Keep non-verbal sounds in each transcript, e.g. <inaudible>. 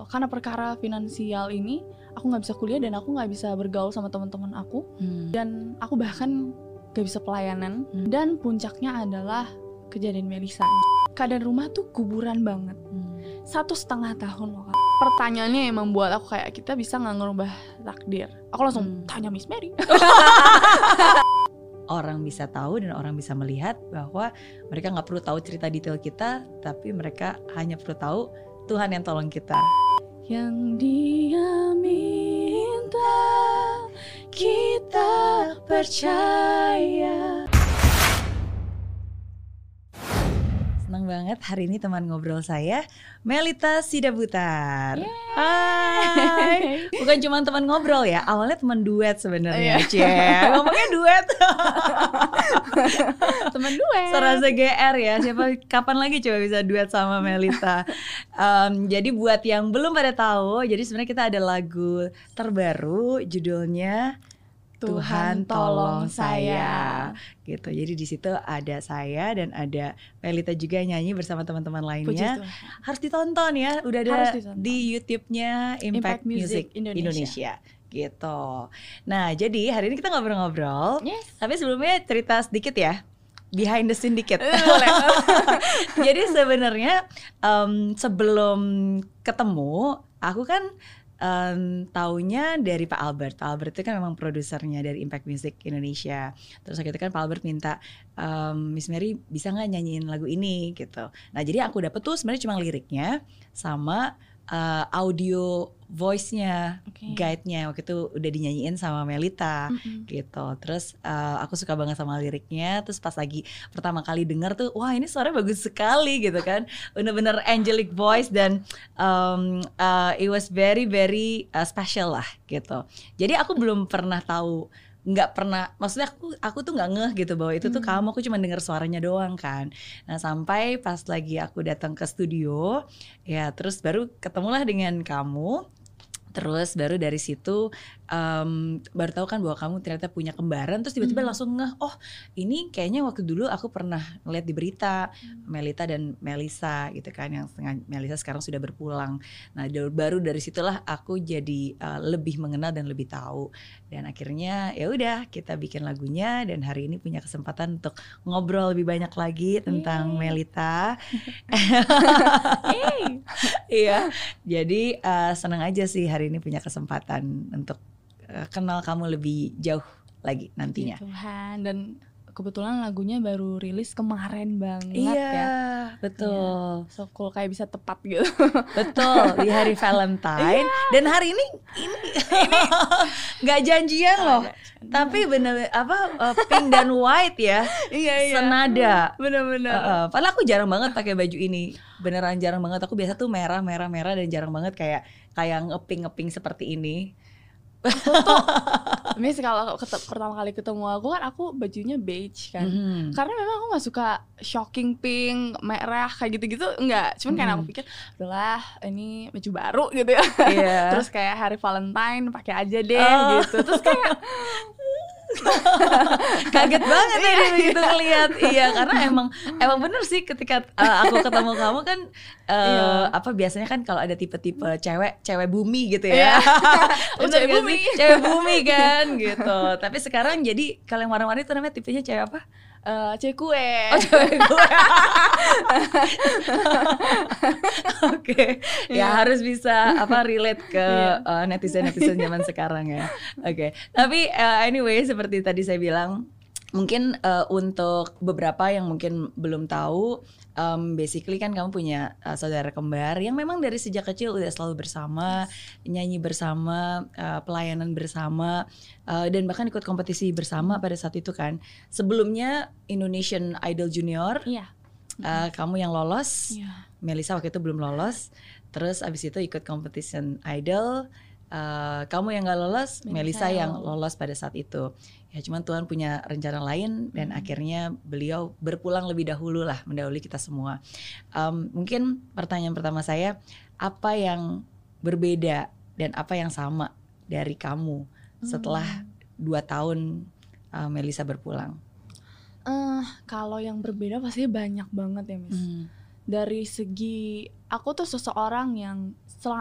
karena perkara finansial ini aku nggak bisa kuliah dan aku nggak bisa bergaul sama teman-teman aku Hmm. dan aku bahkan gak bisa pelayanan Hmm. dan puncaknya adalah kejadian Melisa keadaan rumah tuh kuburan banget Hmm. satu setengah tahun loh pertanyaannya yang membuat aku kayak kita bisa nggak ngerubah takdir aku langsung Hmm. tanya Miss Mary <laughs> <laughs> orang bisa tahu dan orang bisa melihat bahwa mereka nggak perlu tahu cerita detail kita, tapi mereka hanya perlu tahu Tuhan yang tolong kita. Yang dia minta kita percaya Senang banget hari ini teman ngobrol saya Melita Sidabutar. Yeay. Hai. Bukan cuma teman ngobrol ya, awalnya teman duet sebenarnya. Iya. Cie, ngomongnya duet. <laughs> teman duet Serasa GR ya. Siapa kapan lagi coba bisa duet sama Melita. Em, jadi buat yang belum pada tahu, jadi sebenarnya kita ada lagu terbaru judulnya Tuhan tolong saya gitu. Jadi di situ ada saya dan ada Melita juga nyanyi bersama teman-teman lainnya. Harus ditonton ya. Udah ada di YouTube-nya Impact, Impact Music, Music Indonesia. Indonesia. gitu. Nah, jadi hari ini kita ngobrol-ngobrol. Yes. Tapi sebelumnya cerita sedikit ya. Behind the scene dikit. <laughs> <laughs> Jadi sebenarnya em, sebelum ketemu, aku kan em, taunya dari Pak Albert. Pak Albert itu kan memang produsernya dari Impact Music Indonesia. Terus waktu itu kan Pak Albert minta em, Miss Mary bisa nggak nyanyiin lagu ini gitu. Nah jadi aku dapet tuh sebenarnya cuma liriknya sama eh, audio voice-nya, Oke. guide-nya waktu itu udah dinyanyiin sama Melita Mm-mm. gitu. Terus eh, aku suka banget sama liriknya. Terus pas lagi pertama kali denger tuh, wah ini suaranya bagus sekali gitu kan. Bener-bener angelic voice dan um, uh, it was very very uh, special lah gitu. Jadi aku belum pernah tahu nggak pernah maksudnya aku aku tuh nggak ngeh gitu bahwa itu tuh Hmm. kamu aku cuma denger suaranya doang kan. Nah sampai pas lagi aku datang ke studio ya terus baru ketemulah dengan kamu. Terus baru dari situ em, baru tahu kan bahwa kamu ternyata punya kembaran terus tiba-tiba Hmm. langsung ngeh oh ini kayaknya waktu dulu aku pernah ngeliat di berita Melita dan Melisa gitu kan yang setengah Melisa sekarang sudah berpulang. Nah baru dari situlah aku jadi eh, lebih mengenal dan lebih tahu dan akhirnya ya udah kita bikin lagunya dan hari ini punya kesempatan untuk ngobrol lebih banyak lagi tentang Yeay. Melita. <laughs> <laughs> Iya, jadi eh, senang aja sih hari ini punya kesempatan untuk eh, kenal kamu lebih jauh lagi nantinya. Puji Tuhan dan kebetulan lagunya baru rilis kemarin banget Iya, ya. betul, So cool kayak bisa tepat gitu. <laughs> betul di hari Valentine dan hari ini ini nggak janjian loh, tapi bener apa eh, pink dan white ya, iya iya. senada. Bener-bener. Heeh, padahal aku jarang banget pakai baju ini, beneran jarang banget. Aku biasa tuh merah, merah, merah dan jarang banget kayak kayak ngeping ngeping seperti ini. Miss kalau pertama kali ketemu aku kan aku bajunya beige kan. Mhm. Karena memang aku nggak suka shocking pink, merah kayak gitu-gitu enggak. Cuman karena aku Hmm. pikir, udahlah ini baju baru gitu ya. Iya. <laughs> Terus kayak hari Valentine pakai aja deh Oh. gitu. Terus kayak <laughs> kaget banget tadi begitu ngeliat iya karena emang emang bener sih ketika uh, aku ketemu kamu kan uh, Iya. apa biasanya kan kalau ada tipe-tipe cewek cewek bumi gitu Iya. ya <laughs> Oh, Bener cewek bumi. cewek bumi kan gitu tapi sekarang jadi kalau yang warna-warni itu namanya tipenya cewek apa eh cewek kue. oh cewek <laughs> oke Iya. ya harus bisa apa relate ke Iya. netizen netizen zaman <laughs> sekarang ya oke tapi uh, anyway seperti tadi saya bilang mungkin uh, untuk beberapa yang mungkin belum tahu um, basically kan kamu punya uh, saudara kembar yang memang dari sejak kecil udah selalu bersama nyanyi bersama uh, pelayanan bersama uh, dan bahkan ikut kompetisi bersama pada saat itu kan. Sebelumnya Indonesian Idol Junior Iya. uh, kamu yang lolos Iya. Melisa waktu itu belum lolos. Terus abis itu ikut competition idol Uh, kamu yang gak lolos Melisa, Melisa yang lolos pada saat itu ya cuman Tuhan punya rencana lain dan Hmm. akhirnya beliau berpulang lebih dahulu lah mendahului kita semua Um, mungkin pertanyaan pertama saya apa yang berbeda dan apa yang sama dari kamu setelah dua tahun uh, Melisa berpulang Eh, kalau yang berbeda pasti banyak banget ya, Miss. Hmm. dari segi aku tuh seseorang yang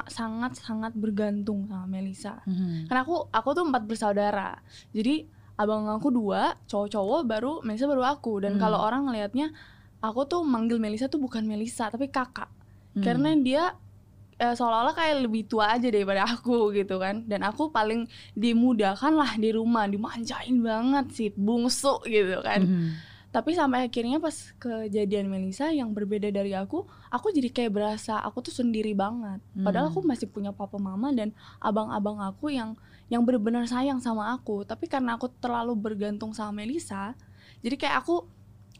sangat sangat bergantung sama Melisa. Mhm. Karena aku aku tuh empat bersaudara. Jadi abang aku dua, cowok-cowok baru Melisa baru aku. Dan Hmm. kalau orang ngelihatnya aku tuh manggil Melisa tuh bukan Melisa tapi kakak. Hmm. Karena dia eh, seolah-olah kayak lebih tua aja daripada aku gitu kan. Dan aku paling dimudahkan lah di rumah, dimanjain banget sih bungsu gitu kan. Mhm. Tapi sampai akhirnya pas kejadian Melisa yang berbeda dari aku, aku jadi kayak berasa aku tuh sendiri banget. Padahal Hmm. aku masih punya papa mama dan abang-abang aku yang yang benar-benar sayang sama aku. Tapi karena aku terlalu bergantung sama Melisa, jadi kayak aku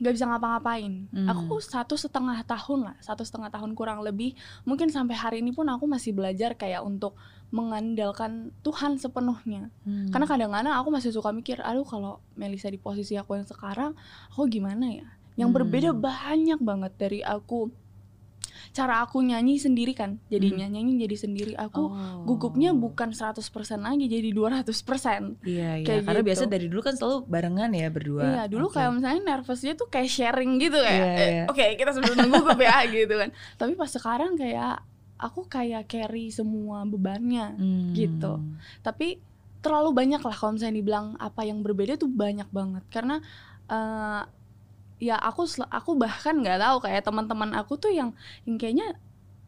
nggak bisa ngapa-ngapain. Hmm. Aku satu setengah tahun lah, satu setengah tahun kurang lebih. Mungkin sampai hari ini pun aku masih belajar kayak untuk mengandalkan Tuhan sepenuhnya. Hmm. Karena kadang-kadang aku masih suka mikir, aduh kalau Melisa di posisi aku yang sekarang, aku gimana ya? Yang Hmm. berbeda banyak banget dari aku. Cara aku nyanyi sendiri kan, jadinya nyanyi jadi sendiri. Aku Oh. gugupnya bukan 100% lagi, jadi 200%. Iya, iya. kayak Karena gitu. biasa dari dulu kan selalu barengan ya berdua. Iya, dulu Oke. kayak misalnya nervousnya tuh kayak sharing gitu kayak, Iya, eh, iya. oke kita sebelum gugup ya <laughs> gitu kan. Tapi pas sekarang kayak aku kayak carry semua bebannya. Hmm. gitu. tapi terlalu banyak lah kalau misalnya dibilang apa yang berbeda tuh banyak banget karena eh, ya aku aku bahkan nggak tahu kayak teman-teman aku tuh yang yang kayaknya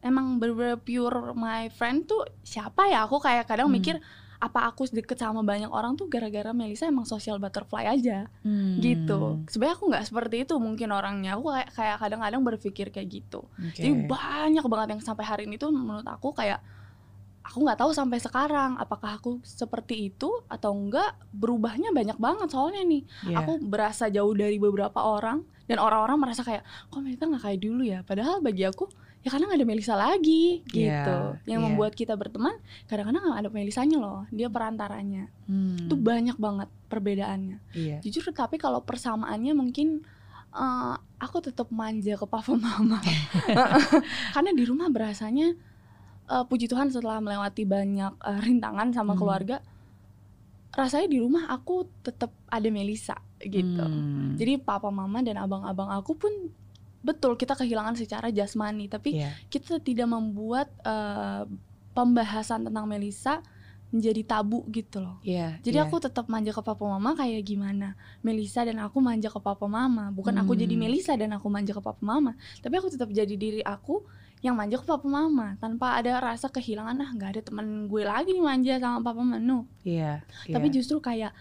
emang bener-bener pure my friend tuh siapa ya aku kayak kadang Hmm. mikir apa aku deket sama banyak orang tuh gara-gara Melisa emang social butterfly aja Hmm. gitu sebenarnya aku nggak seperti itu mungkin orangnya aku kayak kayak kadang-kadang berpikir kayak gitu Oke. jadi banyak banget yang sampai hari ini tuh menurut aku kayak aku nggak tahu sampai sekarang apakah aku seperti itu atau enggak berubahnya banyak banget soalnya nih Iya. aku berasa jauh dari beberapa orang dan orang-orang merasa kayak kok Melisa nggak kayak dulu ya padahal bagi aku ya karena nggak ada Melisa lagi gitu Iya, yang iya. membuat kita berteman kadang-kadang nggak ada Melisanya loh dia perantaranya Hmm. itu banyak banget perbedaannya Iya. jujur tapi kalau persamaannya mungkin eh, aku tetap manja ke papa mama <laughs> <laughs> karena di rumah berasanya eh, puji Tuhan setelah melewati banyak eh, rintangan sama Hmm. keluarga rasanya di rumah aku tetap ada Melisa gitu Hmm. jadi papa mama dan abang-abang aku pun betul kita kehilangan secara jasmani tapi Iya. kita tidak membuat eh, pembahasan tentang Melisa menjadi tabu gitu loh Iya. jadi iya. aku tetap manja ke papa mama kayak gimana Melisa dan aku manja ke papa mama bukan aku jadi Hmm. Melisa dan aku manja ke papa mama tapi aku tetap jadi diri aku yang manja ke papa mama tanpa ada rasa kehilangan ah nggak ada teman gue lagi nih manja sama papa mama no Iya. tapi iya. justru kayak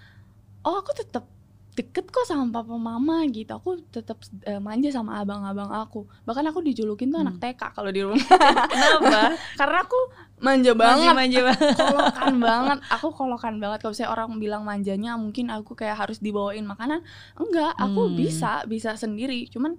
oh aku tetap deket kok sama papa mama gitu aku tetap eh, manja sama abang-abang aku bahkan aku dijulukin tuh anak Hmm. TK kalau di rumah <laughs> Kenapa? <laughs> karena aku manja banget manja banget. kolokan <laughs> banget aku kolokan banget kalau saya orang bilang manjanya mungkin aku kayak harus dibawain makanan enggak aku Hmm. bisa bisa sendiri cuman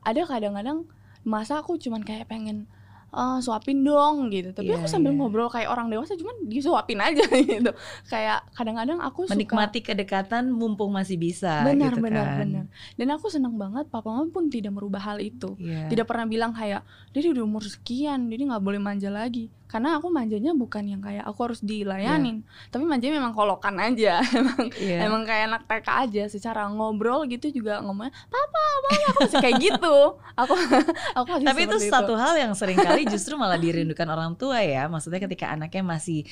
ada kadang-kadang masa aku cuman kayak pengen "Eh, suapin dong gitu tapi Iya, aku sambil iya. ngobrol kayak orang dewasa cuman disuapin aja <laughs> gitu kayak kadang-kadang aku suka Menikmati kedekatan mumpung masih bisa. benar gitu benar kan. benar dan aku senang banget papa mama pun tidak merubah hal itu Iya. tidak pernah bilang kayak dia udah umur sekian jadi nggak boleh manja lagi karena aku manjanya bukan yang kayak aku harus dilayanin tapi manjanya memang kolokan aja <laughs> emang Iya. emang kayak anak TK aja secara ngobrol gitu juga ngomongnya papa mama aku masih kayak gitu aku <laughs> aku masih Tapi itu satu hal yang sering kali justru malah dirindukan orang tua ya. Maksudnya ketika anaknya masih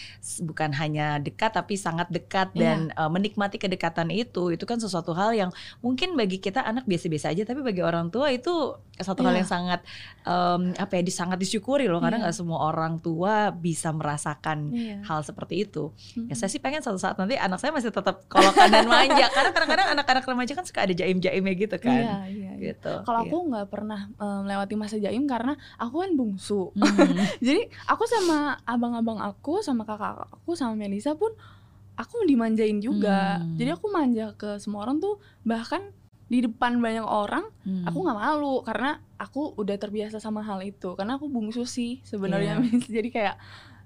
bukan hanya dekat tapi sangat dekat Iya. dan uh, menikmati kedekatan itu, itu kan sesuatu hal yang mungkin bagi kita anak biasa-biasa aja, tapi bagi orang tua itu satu hal Iya. yang sangat um, apa ya, sangat disyukuri loh. Karena Iya. nggak semua orang tua bisa merasakan Iya. hal seperti itu. Ya Mm-mm. saya sih pengen suatu saat nanti anak saya masih tetap kolokan dan manja. <laughs> Karena kadang-kadang anak-anak remaja kan suka ada jaim-jaimnya gitu kan. iya iya, iya. Gitu. kalau Iya. aku nggak pernah melewati masa jaim karena aku kan bungsu Hmm. <laughs> jadi aku sama abang-abang aku sama kakak aku sama Melisa pun aku dimanjain juga Hmm. jadi aku manja ke semua orang tuh bahkan di depan banyak orang Hmm. aku nggak malu karena aku udah terbiasa sama hal itu karena aku bungsu sih sebenarnya. Miss. <laughs> jadi kayak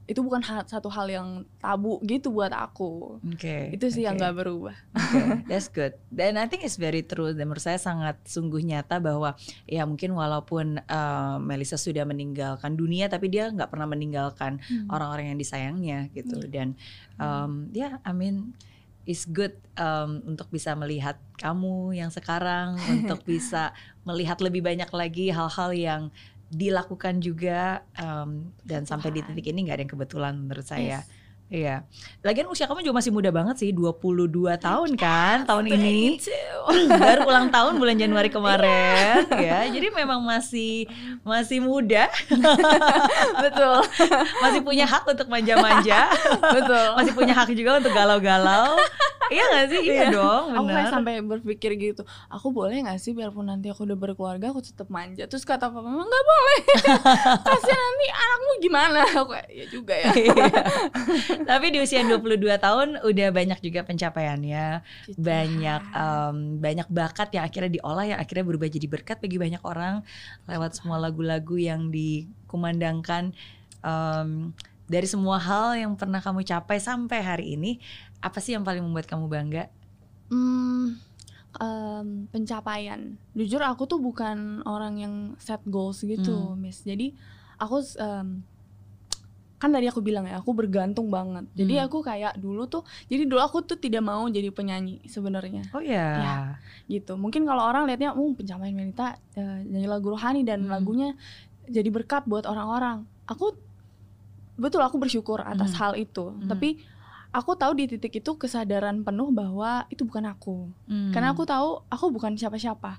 itu bukan hal- satu hal yang tabu gitu buat aku Oke. itu sih yang oke. nggak berubah Oke, <laughs> that's good. Dan I think it's very true. Dan menurut saya sangat sungguh nyata bahwa ya mungkin walaupun uh, Melissa sudah meninggalkan dunia, tapi dia nggak pernah meninggalkan Hmm. orang-orang yang disayangnya gitu. Iya. Dan um, ya, I mean it's good um, untuk bisa melihat kamu yang sekarang, <laughs> untuk bisa melihat lebih banyak lagi hal-hal yang dilakukan juga um, dan sampai di titik ini nggak ada yang kebetulan menurut saya. Yes. Iya. Lagian usia kamu juga masih muda banget sih, 22 tahun kan tahun ini. <laughs> Baru ulang tahun bulan Januari kemarin ya. Jadi memang masih masih muda, <laughs> betul masih punya hak untuk manja-manja, <laughs> betul masih punya hak juga untuk galau-galau. Iya gak sih? Iya, dong, aku kayak benar. sampai berpikir gitu aku boleh nggak sih biarpun nanti aku udah berkeluarga aku tetap manja terus kata papa mama nggak boleh kasihan nanti anakmu gimana aku kayak ya juga ya Iya. Tapi di usia 22 tahun udah banyak juga pencapaiannya, Gitu. banyak um, banyak bakat yang akhirnya diolah yang akhirnya berubah jadi berkat bagi banyak orang lewat semua lagu-lagu yang dikumandangkan um, dari semua hal yang pernah kamu capai sampai hari ini apa sih yang paling membuat kamu bangga? Hmm, em, pencapaian. Jujur aku tuh bukan orang yang set goals gitu, Miss. Jadi aku em, kan tadi aku bilang ya, aku bergantung banget. Jadi Hmm. aku kayak dulu tuh, jadi dulu aku tuh tidak mau jadi penyanyi sebenarnya. Oh ya. Ya. gitu. Mungkin kalau orang lihatnya, "Uh, pencapaian Melita eh, nyanyi lagu rohani dan Hmm. lagunya jadi berkat buat orang-orang." Aku betul aku bersyukur atas Hmm. hal itu. Hmm. Tapi aku tahu di titik itu kesadaran penuh bahwa itu bukan aku. Hmm. Karena aku tahu aku bukan siapa-siapa.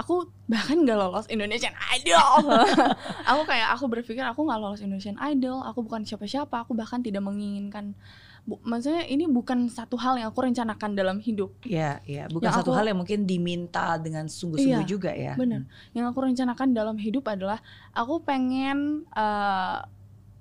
Aku bahkan gak lolos Indonesian Idol. <laughs> aku kayak aku berpikir aku gak lolos Indonesian Idol. Aku bukan siapa-siapa. Aku bahkan tidak menginginkan. Bu, maksudnya ini bukan satu hal yang aku rencanakan dalam hidup. Ya, ya, bukan Yang satu aku- hal yang mungkin diminta dengan sungguh-sungguh Iya, juga ya. Bener. Yang aku rencanakan dalam hidup adalah aku pengen eh,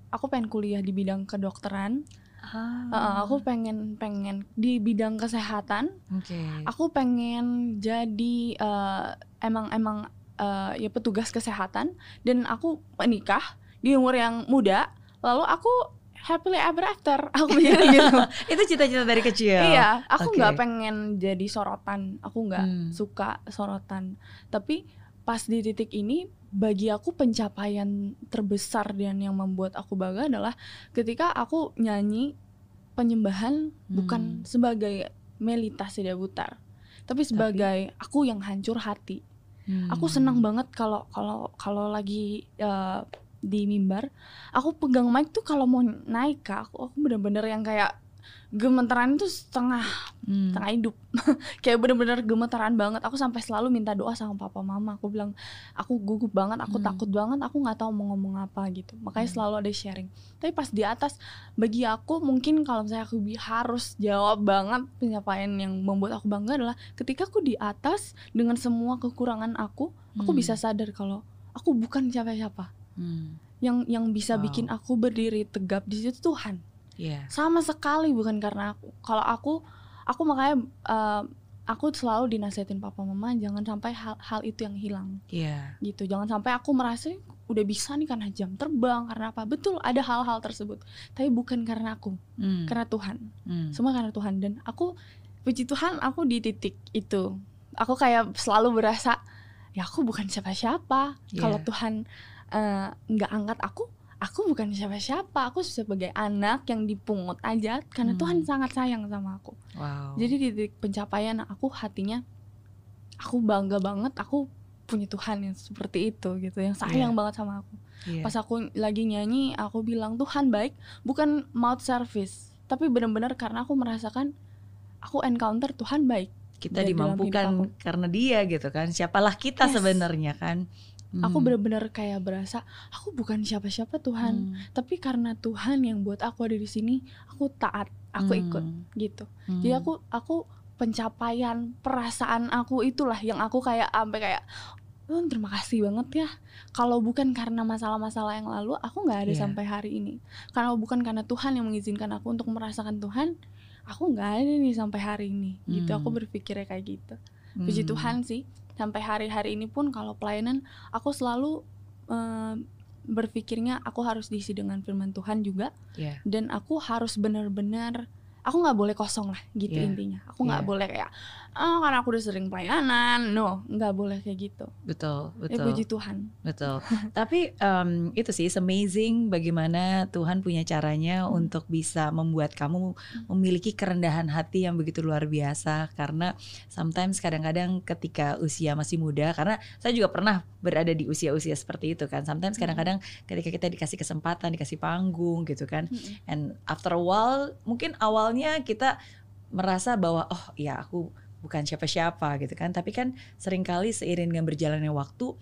aku pengen kuliah di bidang kedokteran. Ah, Eh, aku pengen pengen di bidang kesehatan. Oke. Aku pengen jadi eh, emang emang eh, ya petugas kesehatan dan aku menikah di umur yang muda. Lalu aku happily ever after. <laughs> Aku mikir gitu. <laughs> Itu cita-cita dari kecil. Iya, aku nggak pengen jadi sorotan. Aku nggak Hmm. suka sorotan. Tapi pas di titik ini, bagi aku pencapaian terbesar dan yang membuat aku bangga adalah ketika aku nyanyi penyembahan bukan sebagai Melita Sidabutar, tapi sebagai aku yang hancur hati. Hmm. Aku senang banget kalau kalau kalau lagi eh, di mimbar, aku pegang mic tuh kalau mau naik kak, aku aku bener-bener yang kayak gemeteran itu setengah Hmm. setengah hidup <laughs> kayak bener-bener gemeteran banget aku sampai selalu minta doa sama papa mama aku bilang aku gugup banget aku Hmm. takut banget aku nggak tahu mau ngomong apa gitu makanya Hmm. selalu ada sharing tapi pas di atas bagi aku mungkin kalau misalnya aku harus jawab banget pencapaian yang membuat aku bangga adalah ketika aku di atas dengan semua kekurangan aku aku Hmm. bisa sadar kalau aku bukan siapa-siapa Hmm. yang yang bisa Wow. bikin aku berdiri tegap di situ Tuhan Iya. sama sekali bukan karena aku kalau aku aku makanya eh, aku selalu dinasihatin papa mama jangan sampai hal hal itu yang hilang Iya. gitu jangan sampai aku merasa udah bisa nih karena jam terbang karena apa betul ada hal-hal tersebut tapi bukan karena aku Hmm. karena Tuhan Hmm. semua karena Tuhan dan aku puji Tuhan aku di titik itu aku kayak selalu berasa ya aku bukan siapa-siapa Iya. kalau Tuhan eh, nggak angkat aku aku bukan siapa-siapa aku sebagai anak yang dipungut aja karena Hmm. Tuhan sangat sayang sama aku Wow. jadi di titik pencapaian aku hatinya aku bangga banget aku punya Tuhan yang seperti itu gitu yang sayang Iya. banget sama aku Iya. pas aku lagi nyanyi aku bilang Tuhan baik bukan mouth service tapi benar-benar karena aku merasakan aku encounter Tuhan baik kita dimampukan karena dia gitu kan. Siapalah kita Yes. sebenarnya kan. Hmm. aku benar-benar kayak berasa aku bukan siapa-siapa Tuhan Hmm. tapi karena Tuhan yang buat aku ada di sini aku taat aku Hmm. ikut gitu Hmm. jadi aku aku pencapaian perasaan aku itulah yang aku kayak sampai kayak "Oh, terima kasih banget ya kalau bukan karena masalah-masalah yang lalu aku nggak ada Iya. sampai hari ini kalau bukan karena Tuhan yang mengizinkan aku untuk merasakan Tuhan aku nggak ada nih sampai hari ini gitu aku Hmm. berpikirnya kayak gitu puji Hmm. Tuhan sih sampai hari-hari ini pun kalau pelayanan aku selalu eh, berpikirnya aku harus diisi dengan firman Tuhan juga Iya. dan aku harus benar-benar aku nggak boleh kosong lah gitu Iya. intinya aku nggak Iya. boleh kayak ah karena aku udah sering pelayanan. No nggak boleh kayak gitu. Betul ya betul. puji Tuhan. Betul. <laughs> Tapi em, itu sih it's amazing bagaimana Tuhan punya caranya Hmm. untuk bisa membuat kamu memiliki kerendahan hati yang begitu luar biasa. Karena sometimes kadang-kadang ketika usia masih muda karena saya juga pernah berada di usia-usia seperti itu kan. Sometimes Hmm. kadang-kadang ketika kita dikasih kesempatan dikasih panggung gitu kan. Mm-mm. and after a while mungkin awalnya kita merasa bahwa oh ya aku bukan siapa-siapa gitu kan. Tapi kan sering kali seiring dengan berjalannya waktu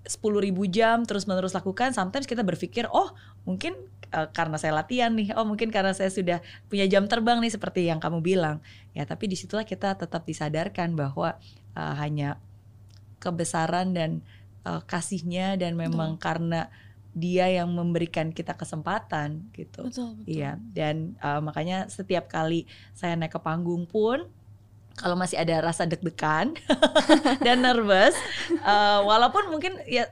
10.000 ribu jam terus menerus lakukan sometimes kita berpikir oh mungkin eh, karena saya latihan nih oh mungkin karena saya sudah punya jam terbang nih seperti yang kamu bilang. Ya tapi di situlah kita tetap disadarkan bahwa eh, hanya kebesaran dan eh, kasihnya dan memang karena dia yang memberikan kita kesempatan gitu. Betul betul. Iya, dan uh, makanya setiap kali saya naik ke panggung pun kalau masih ada rasa deg-degan <laughs> dan nervous, uh, walaupun mungkin ya,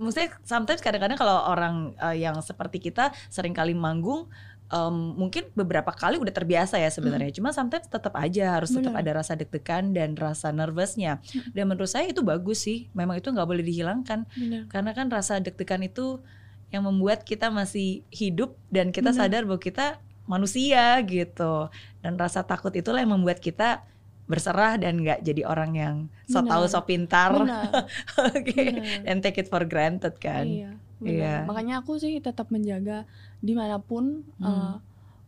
maksudnya sometimes kadang-kadang kalau orang uh, yang seperti kita sering kali manggung, um, mungkin beberapa kali udah terbiasa ya sebenarnya. Cuma sometimes tetap aja harus tetap ada rasa deg-degan dan rasa nervousnya. Dan menurut saya itu bagus sih, memang itu nggak boleh dihilangkan. Benar. Karena kan rasa deg-degan itu yang membuat kita masih hidup dan kita Benar. sadar bahwa kita manusia gitu. Dan rasa takut itulah yang membuat kita berserah dan nggak jadi orang yang so Benar. tahu so pintar <laughs> oke benar. and take it for granted kan Iya, benar. Iya. Makanya aku sih tetap menjaga di mana pun Hmm. eh,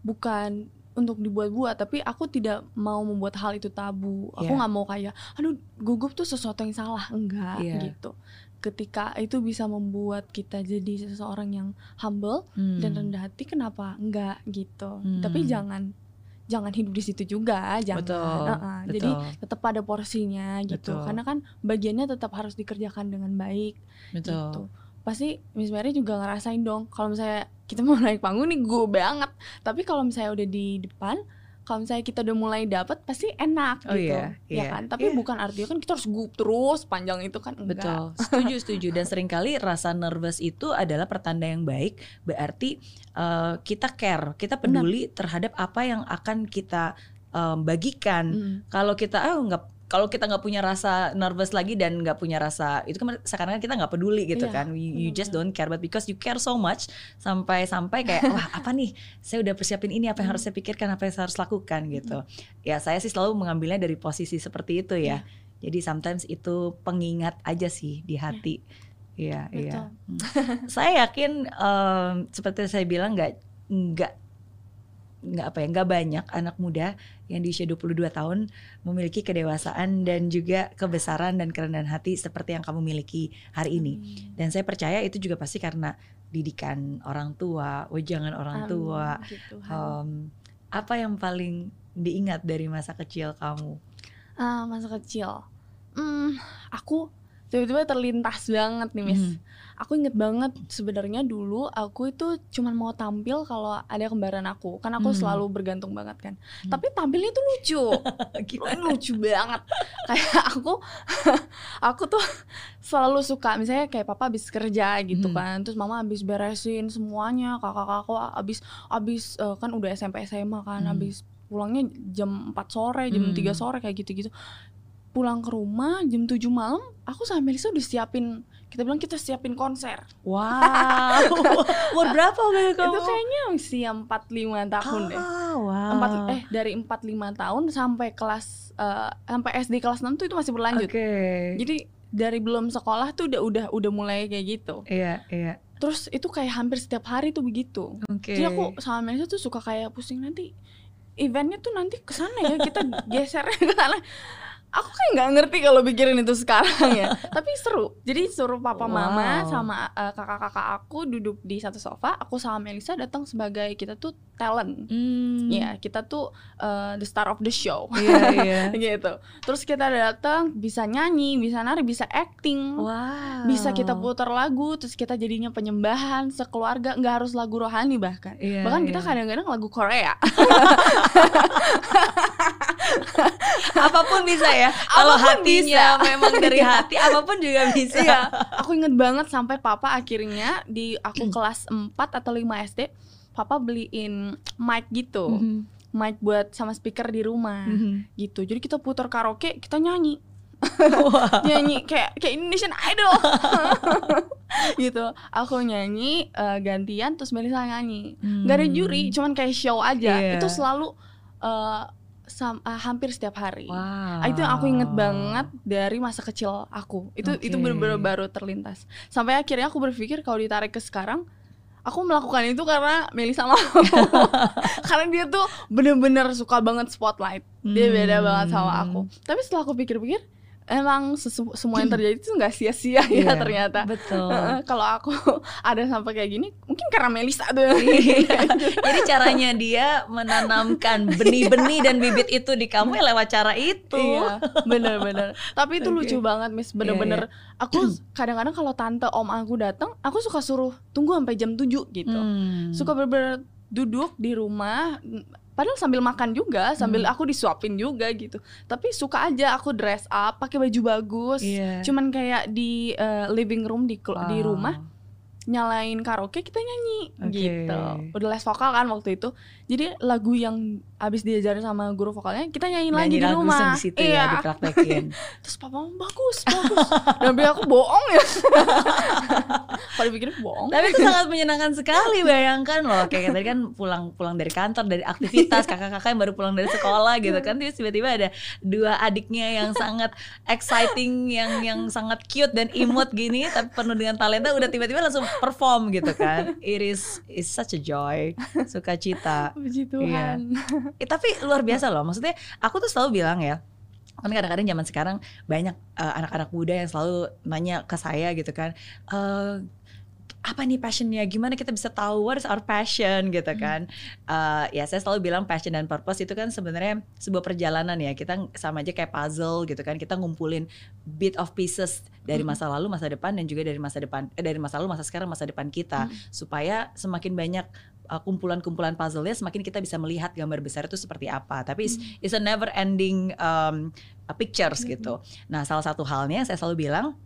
bukan untuk dibuat-buat, tapi aku tidak mau membuat hal itu tabu. Aku Iya. nggak mau kayak, aduh gugup tuh sesuatu yang salah, enggak Iya. gitu. Ketika itu bisa membuat kita jadi seseorang yang humble Hmm. dan rendah hati, kenapa enggak gitu? Hmm. Tapi jangan jangan hidup di situ juga, jangan. betul Heeh, Jadi betul tetap ada porsinya gitu. Betul. Karena kan bagiannya tetap harus dikerjakan dengan baik betul gitu. Pasti Miss Mary juga ngerasain dong kalau misalnya kita mau naik panggung nih gue banget. Tapi kalau misalnya udah di depan, kalau misalnya kita udah mulai dapet pasti enak Oh gitu. iya, ya iya. kan? Tapi Iya. bukan artinya kan kita harus gup terus panjang itu kan enggak. Betul, setuju setuju dan sering kali rasa nervous itu adalah pertanda yang baik, berarti eh, kita care, kita peduli terhadap apa yang akan kita em, bagikan. Mm. Kalau kita ah nggak kalau kita nggak punya rasa nervous lagi dan nggak punya rasa itu kan sekarang kita nggak peduli gitu Iya, kan, you, you just don't care, but because you care so much sampai sampai kayak <laughs> wah apa nih, saya udah persiapin ini apa yang harus saya pikirkan, apa yang saya harus lakukan gitu. Ya saya sih selalu mengambilnya dari posisi seperti itu ya. Jadi sometimes itu pengingat aja sih di hati. Iya, iya. Hmm. saya yakin em, seperti saya bilang nggak nggak nggak apa ya nggak banyak anak muda yang di usia 22 tahun memiliki kedewasaan dan juga kebesaran dan kerendahan hati seperti yang kamu miliki hari ini. Amin. Dan saya percaya itu juga pasti karena didikan orang tua, wejangan orang Amin, tua. Tuhan. Em, apa yang paling diingat dari masa kecil kamu? Ah, masa kecil. Hmm, aku tiba-tiba terlintas banget nih, Miss. Hmm. Aku inget banget sebenarnya dulu aku itu cuman mau tampil kalau ada kembaran aku. Kan aku Hmm. selalu bergantung banget kan. Hmm. Tapi tampilnya tuh lucu. <laughs> Lucu banget. <laughs> Kayak aku <laughs> aku tuh selalu suka misalnya kayak papa habis kerja gitu Hmm. kan. Terus mama habis beresin semuanya, kakak-kakak habis habis eh, kan udah SMP SMA kan, Hmm. habis pulangnya jam 4 sore, jam Hmm. 3 sore kayak gitu-gitu. Pulang ke rumah jam 7 malam, aku sama Melisa udah siapin kita bilang kita siapin konser. Wow. <laughs> Umur berapa kamu? Itu kayaknya usia 45 tahun deh. Ah, wow. Empat eh dari 45 tahun sampai kelas eh, sampai SD kelas 6 tuh itu masih berlanjut. Oke. Jadi dari belum sekolah tuh udah udah udah mulai kayak gitu. Iya, iya. Terus itu kayak hampir setiap hari tuh begitu. Oke. Jadi aku sama Melisa tuh suka kayak pusing nanti eventnya tuh nanti ke sana ya kita <laughs> geser ke sana. Aku kayak nggak ngerti kalau pikirin itu sekarang ya. <laughs> Tapi seru. Jadi suruh papa mama Wow. sama eh, kakak-kakak aku duduk di satu sofa. Aku sama Melisa datang sebagai kita tuh talent. Hmm. Ya kita tuh eh, the star of the show. Iya, iya. <laughs> gitu. Terus kita datang bisa nyanyi, bisa nari, bisa acting. Wow. Bisa kita putar lagu, terus kita jadinya penyembahan sekeluarga, nggak harus lagu rohani bahkan. Iya, bahkan kita iya. kadang-kadang lagu Korea. <laughs> apa pun bisa ya. Kalau Apa pun hatinya bisa. memang dari <laughs> hati, apa pun juga bisa. Iya, aku inget banget sampai papa akhirnya di aku kelas 4 atau 5 SD, papa beliin mic gitu. Mhm. mic buat sama speaker di rumah Mhm. gitu jadi kita putar karaoke kita nyanyi Wah. <laughs> nyanyi kayak kayak Indonesian Idol <laughs> gitu aku nyanyi eh, gantian terus Melisa nyanyi nggak ada juri Hmm. cuman kayak show aja Iya. itu selalu eh, sam- eh, hampir setiap hari Wow. Itu yang aku inget banget dari masa kecil aku itu itu Oke. bener-bener baru terlintas sampai akhirnya aku berpikir kalau ditarik ke sekarang aku melakukan itu karena Melisa mau <laughs> karena dia tuh bener-bener suka banget spotlight dia beda banget sama Hmm. aku tapi setelah aku pikir-pikir emang sesu- semua yang terjadi itu nggak sia-sia Iya, ya ternyata Betul. Kalau aku <laughs> ada sampai kayak gini mungkin karena Melisa tuh Iya. <laughs> Jadi caranya dia menanamkan benih-benih dan bibit itu di kamu ya lewat cara itu. Iya, bener-bener. Tapi itu Oke. lucu banget, Miss. Bener-bener. Aku kadang-kadang kalau tante om aku datang, aku suka suruh tunggu sampai jam 7 gitu. Hmm. Suka bener-bener duduk di rumah, padahal sambil makan juga, sambil Hmm. aku disuapin juga gitu. Tapi suka aja aku dress up, pakai baju bagus. Iya. Cuman kayak di eh, living room di kelu- di Wow. rumah nyalain karaoke kita nyanyi Oke. gitu. Udah les vokal kan waktu itu. Jadi lagu yang abis diajarin sama guru vokalnya kita nyanyiin lagi Nyanyi di rumah. di situ iya. ya dipraktekin. <laughs> Terus papa ngomong, bagus, bagus. Dan bilang aku bohong ya. <laughs> Kalau dipikir bohong. Tapi itu sangat menyenangkan sekali bayangkan loh kayak tadi kan pulang pulang dari kantor dari aktivitas kakak-kakak yang baru pulang dari sekolah gitu kan terus tiba-tiba ada dua adiknya yang sangat exciting yang yang sangat cute dan imut gini tapi penuh dengan talenta udah tiba-tiba langsung perform gitu kan it is is such a joy sukacita Puji Iya. Eh, tapi luar biasa loh. Maksudnya aku tuh selalu bilang ya kan kadang-kadang zaman sekarang banyak eh, anak-anak muda yang selalu nanya ke saya gitu kan eh apa nih passionnya? Gimana kita bisa tahu what is our passion? gitu kan. Eh, ya saya selalu bilang passion dan purpose itu kan sebenarnya sebuah perjalanan ya. Kita sama aja kayak puzzle gitu kan. Kita ngumpulin bit of pieces dari masa lalu masa depan dan juga dari masa depan eh, dari masa lalu masa sekarang masa depan kita. Supaya semakin banyak uh, kumpulan-kumpulan puzzle-nya semakin kita bisa melihat gambar besar itu seperti apa. Tapi it's, it's a never ending um, uh, pictures gitu. Nah, salah satu halnya saya selalu bilang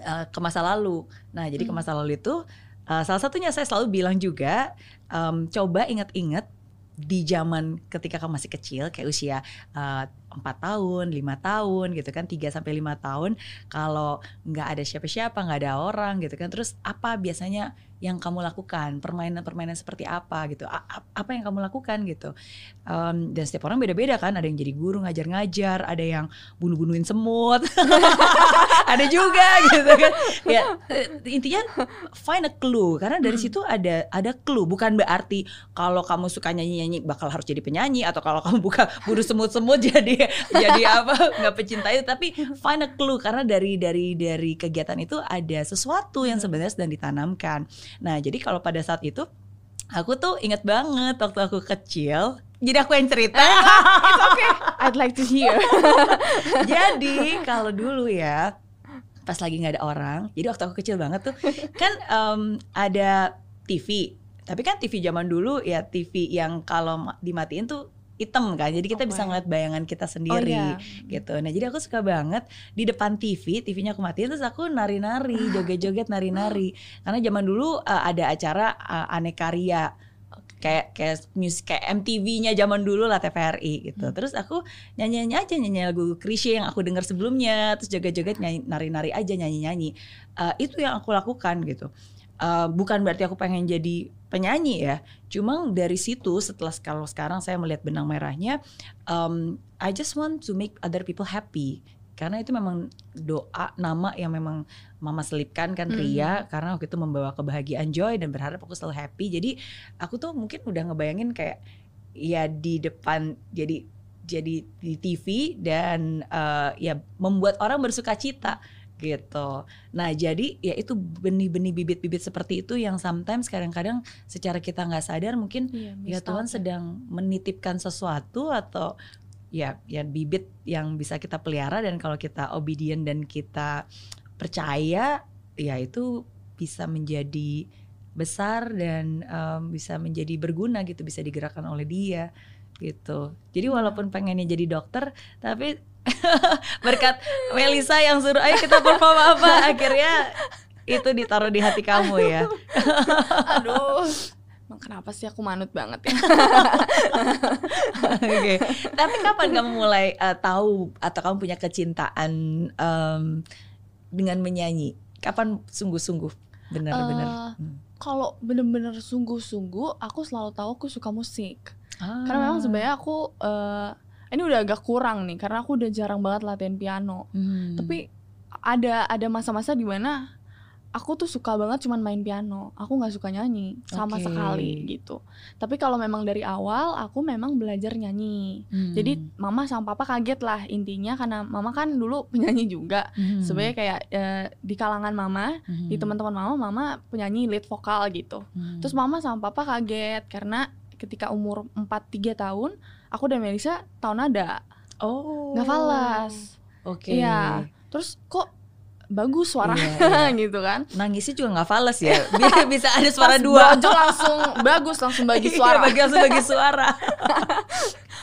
uh, ke masa lalu. Nah, jadi ke Hmm. masa lalu itu uh, salah satunya saya selalu bilang juga um, coba ingat-ingat di zaman ketika kamu masih kecil kayak usia uh, empat tahun, lima tahun gitu kan, 3 sampai lima tahun kalau nggak ada siapa-siapa, nggak ada orang gitu kan. Terus apa biasanya yang kamu lakukan, permainan-permainan seperti apa gitu, A- apa yang kamu lakukan gitu. Um, dan setiap orang beda-beda kan, ada yang jadi guru ngajar-ngajar, ada yang bunuh-bunuhin semut, <laughs> ada juga gitu kan. Ya eh, intinya find a clue karena dari Hmm. situ ada ada clue, bukan berarti kalau kamu suka nyanyi-nyanyi bakal harus jadi penyanyi atau kalau kamu buka bunuh semut-semut <laughs> jadi <laughs> jadi apa nggak pecinta itu, tapi find a clue karena dari dari dari kegiatan itu ada sesuatu yang sebenarnya sedang ditanamkan. Nah, jadi kalau pada saat itu aku tuh inget banget waktu aku kecil. Jadi aku yang cerita. <laughs> It's okay. I'd like to hear. <laughs> jadi kalau dulu ya pas lagi nggak ada orang. Jadi waktu aku kecil banget tuh kan em, ada TV. Tapi kan TV zaman dulu ya TV yang kalau ma- dimatiin tuh hitam kan. Jadi kita bisa Oke. ngeliat bayangan kita Oh sendiri iya. gitu. Nah jadi aku suka banget di depan TV, TV-nya aku matiin terus aku nari-nari, <laughs> joget-joget nari-nari. Karena zaman dulu uh, ada acara uh, aneka ria kayak kayak musik kayak MTV-nya zaman dulu lah TVRI gitu. Hmm. Terus aku nyanyi-nyanyi aja nyanyi lagu Krisye yang aku dengar sebelumnya, terus joget-joget nyanyi nari-nari aja nyanyi-nyanyi. Uh, itu yang aku lakukan gitu. Uh, bukan berarti aku pengen jadi penyanyi ya. Cuma dari situ setelah kalau sekarang saya melihat benang merahnya um, I just want to make other people happy karena itu memang doa nama yang memang mama selipkan kan Hmm. Ria karena waktu itu membawa kebahagiaan joy dan berharap aku selalu happy jadi aku tuh mungkin udah ngebayangin kayak ya di depan jadi jadi di TV dan eh, ya membuat orang bersuka cita gitu. Nah jadi ya itu benih-benih bibit-bibit seperti itu yang sometimes kadang-kadang secara kita nggak sadar mungkin Iya, ya Tuhan ya. sedang menitipkan sesuatu atau ya ya bibit yang bisa kita pelihara dan kalau kita obedient dan kita percaya ya itu bisa menjadi besar dan em, bisa menjadi berguna gitu bisa digerakkan oleh dia gitu jadi walaupun pengennya jadi dokter tapi <laughs> berkat Melisa yang suruh ayo kita perform apa akhirnya itu ditaruh di hati kamu ya Aduh. <laughs> kenapa sih aku manut banget ya <laughs> Oke. Tapi kapan kamu mulai uh, tahu atau kamu punya kecintaan um, dengan menyanyi? Kapan sungguh-sungguh benar-benar? Eh, Hmm. kalau bener-bener sungguh-sungguh aku selalu tahu aku suka musik Ah. karena memang sebenarnya aku eh, ini udah agak kurang nih karena aku udah jarang banget latihan piano Hmm. tapi ada ada masa-masa di mana aku tuh suka banget cuman main piano aku nggak suka nyanyi sama Oke. sekali gitu tapi kalau memang dari awal aku memang belajar nyanyi Hmm. jadi mama sama papa kaget lah intinya karena mama kan dulu <laughs> penyanyi juga Hmm. sebenarnya kayak eh, di kalangan mama Hmm. di teman-teman mama mama penyanyi lead vokal gitu Hmm. terus mama sama papa kaget karena ketika umur 4-3 tahun aku dan Melisa tahu nada oh nggak falas Oke. Iya. terus kok bagus suaranya Iya, iya. <laughs> gitu kan Nangisnya juga nggak fales ya. <laughs> Biar bisa ada suara Pas dua. Bojo langsung <laughs> bagus langsung bagi Iya, suara bagi langsung bagi suara.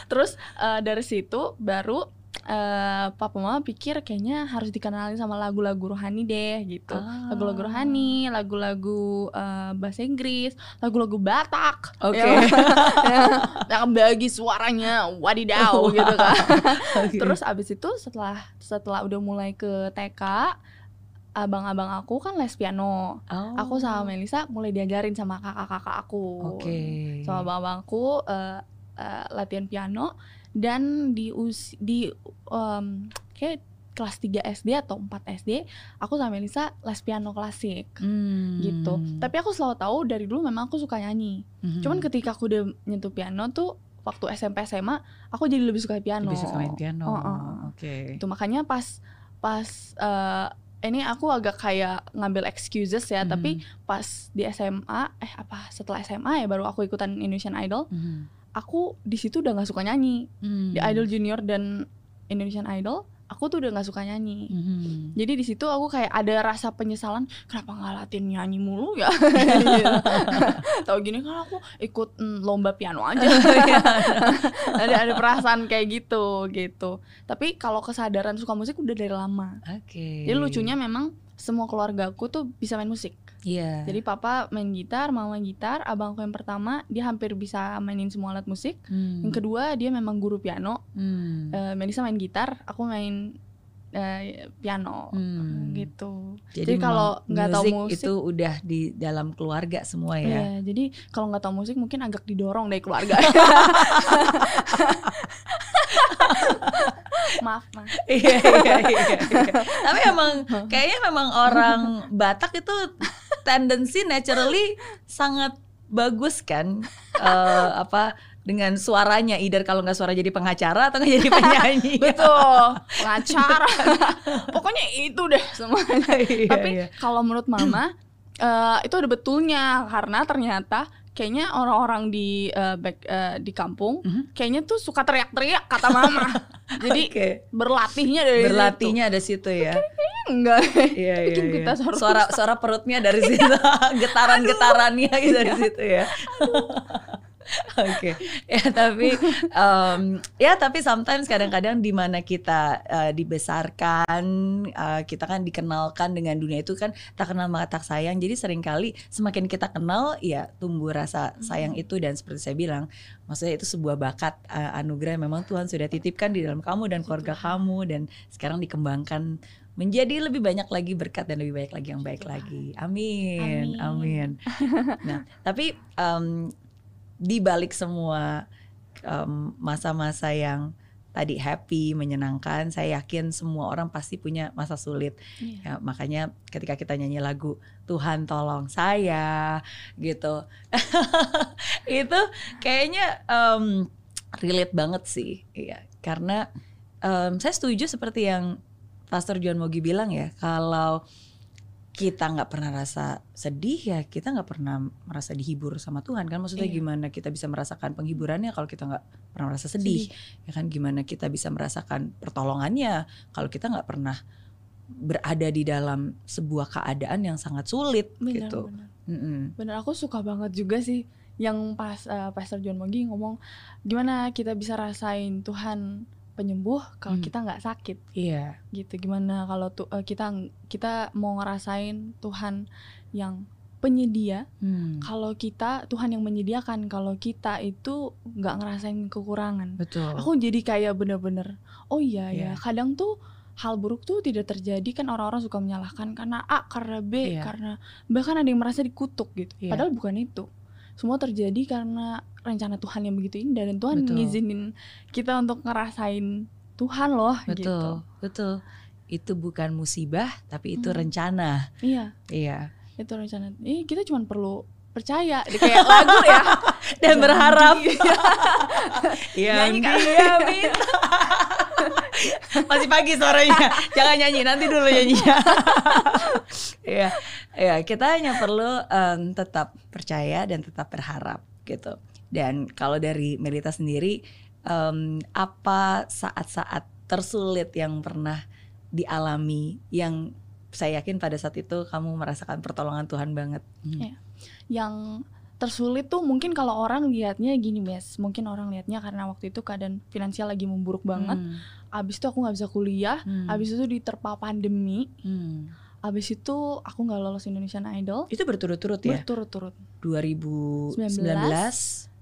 terus eh, dari situ baru eh, papa mama pikir kayaknya harus dikenalin sama lagu-lagu rohani deh gitu Ah. lagu-lagu rohani lagu-lagu eh, bahasa Inggris lagu-lagu Batak Oke. yang, <laughs> yang bagi suaranya wadidaw Wow. gitu kan <laughs> Oke. terus abis itu setelah setelah udah mulai ke TK abang-abang aku kan les piano Oh. aku sama Melisa mulai diajarin sama kakak-kakak aku Oke. sama abang-abangku eh, eh, latihan piano dan di usi, di em, kayak kelas 3 SD atau 4 SD aku sama Melisa les piano klasik Hmm. gitu tapi aku selalu tahu dari dulu memang aku suka nyanyi Mhm. cuman ketika aku udah nyentuh piano tuh waktu SMP SMA aku jadi lebih suka piano lebih suka main piano. Oh, oh. Oke. itu makanya pas pas eh, ini aku agak kayak ngambil excuses ya Mhm. tapi pas di SMA eh apa setelah SMA ya baru aku ikutan Indonesian Idol Mhm. Aku di situ udah nggak suka nyanyi Hmm. di Idol Junior dan Indonesian Idol aku tuh udah nggak suka nyanyi Mhm. jadi di situ aku kayak ada rasa penyesalan kenapa nggak latihan nyanyi mulu ya <laughs> tau gini kan aku ikut mm, lomba piano aja <laughs> Iya. ada ada perasaan kayak gitu gitu tapi kalau kesadaran suka musik udah dari lama Oke. jadi lucunya memang semua keluarga aku tuh bisa main musik Iya. jadi papa main gitar mama main gitar abangku yang pertama dia hampir bisa mainin semua alat musik Hmm. yang kedua dia memang guru piano Hmm. Eh, Melisa main gitar aku main eh, piano Hmm. gitu Jadi, jadi kalau nggak tahu musik musik itu udah di dalam keluarga semua ya. Iya, jadi kalau nggak tahu musik mungkin agak didorong dari keluarga. <laughs> <laughs> maaf, maaf. <laughs> Iya iya iya. iya. Tapi emang kayaknya memang orang Batak itu tendensi naturally sangat bagus kan eh, apa dengan suaranya either kalau nggak suara jadi pengacara atau nggak jadi <laughs> penyanyi. Betul, pengacara. <laughs> Pokoknya itu deh semuanya. Iya, Tapi iya. kalau menurut mama eh, itu ada betulnya karena ternyata kayaknya orang-orang di eh, back- eh, di kampung Mhm. kayaknya tuh suka teriak-teriak kata mama. <laughs> Jadi Oke. berlatihnya dari berlatihnya ada situ ya. situ. enggak. Iya iya. Bikin iya. kita suara Suara suara perutnya dari situ, <laughs> getaran-getarannya gitu dari situ ya. Oke, ya tapi em, ya tapi sometimes kadang-kadang di mana kita eh, dibesarkan, eh, kita kan dikenalkan dengan dunia itu kan tak kenal maka tak sayang. Jadi sering kali semakin kita kenal, ya tumbuh rasa sayang itu. Dan seperti saya bilang, maksudnya itu sebuah bakat eh, anugerah yang memang Tuhan sudah titipkan di dalam kamu dan keluarga kamu. Dan sekarang dikembangkan menjadi lebih banyak lagi berkat dan lebih banyak lagi yang baik lagi. Amin, amin. Nah, tapi em, di balik semua em, masa-masa yang tadi happy, menyenangkan, saya yakin semua orang pasti punya masa sulit. Iya. Ya, makanya ketika kita nyanyi lagu Tuhan tolong saya gitu. <laughs> itu kayaknya em, relate banget sih. Iya, karena em, saya setuju seperti yang Pastor John Mogi bilang ya, kalau kita nggak pernah rasa sedih ya kita nggak pernah merasa dihibur sama Tuhan kan maksudnya Iya. gimana kita bisa merasakan penghiburannya kalau kita nggak pernah merasa sedih, ya kan gimana kita bisa merasakan pertolongannya kalau kita nggak pernah berada di dalam sebuah keadaan yang sangat sulit Benar, gitu benar. Mm-mm. Bener aku suka banget juga sih yang pas eh, Pastor John Mogi ngomong gimana kita bisa rasain Tuhan penyembuh kalau Hmm. kita nggak sakit iya gitu gimana kalau tuh eh, kita kita mau ngerasain Tuhan yang penyedia Hmm. kalau kita Tuhan yang menyediakan kalau kita itu nggak ngerasain kekurangan Betul. aku jadi kayak bener-bener oh iya Iya. ya kadang tuh hal buruk tuh tidak terjadi kan orang-orang suka menyalahkan karena A karena B Iya. karena bahkan ada yang merasa dikutuk gitu Iya. padahal bukan itu semua terjadi karena rencana Tuhan yang begitu indah dan Tuhan Betul. ngizinin kita untuk ngerasain Tuhan loh betul, gitu betul. Itu bukan musibah, tapi itu Hmm. rencana. iya Iya. itu rencana eh, kita cuma perlu percaya Dia kayak lagu ya <laughs> Dan Jangan berharap. <laughs> Nyanyi, dia minta. <laughs> Masih pagi suaranya. Jangan nyanyi, nanti dulu nyanyinya. Iya, iya. Kita hanya perlu em, tetap percaya dan tetap berharap gitu. Dan kalau dari Melita sendiri, em, apa saat-saat tersulit yang pernah dialami yang saya yakin pada saat itu kamu merasakan pertolongan Tuhan banget. Hmm. Iya. yang tersulit tuh mungkin kalau orang lihatnya gini mes mungkin orang lihatnya karena waktu itu keadaan finansial lagi memburuk banget Hmm. abis itu aku nggak bisa kuliah Hmm. abis itu diterpa pandemi Hmm. abis itu aku nggak lolos Indonesian Idol Itu berturut-turut ya? berturut-turut 2019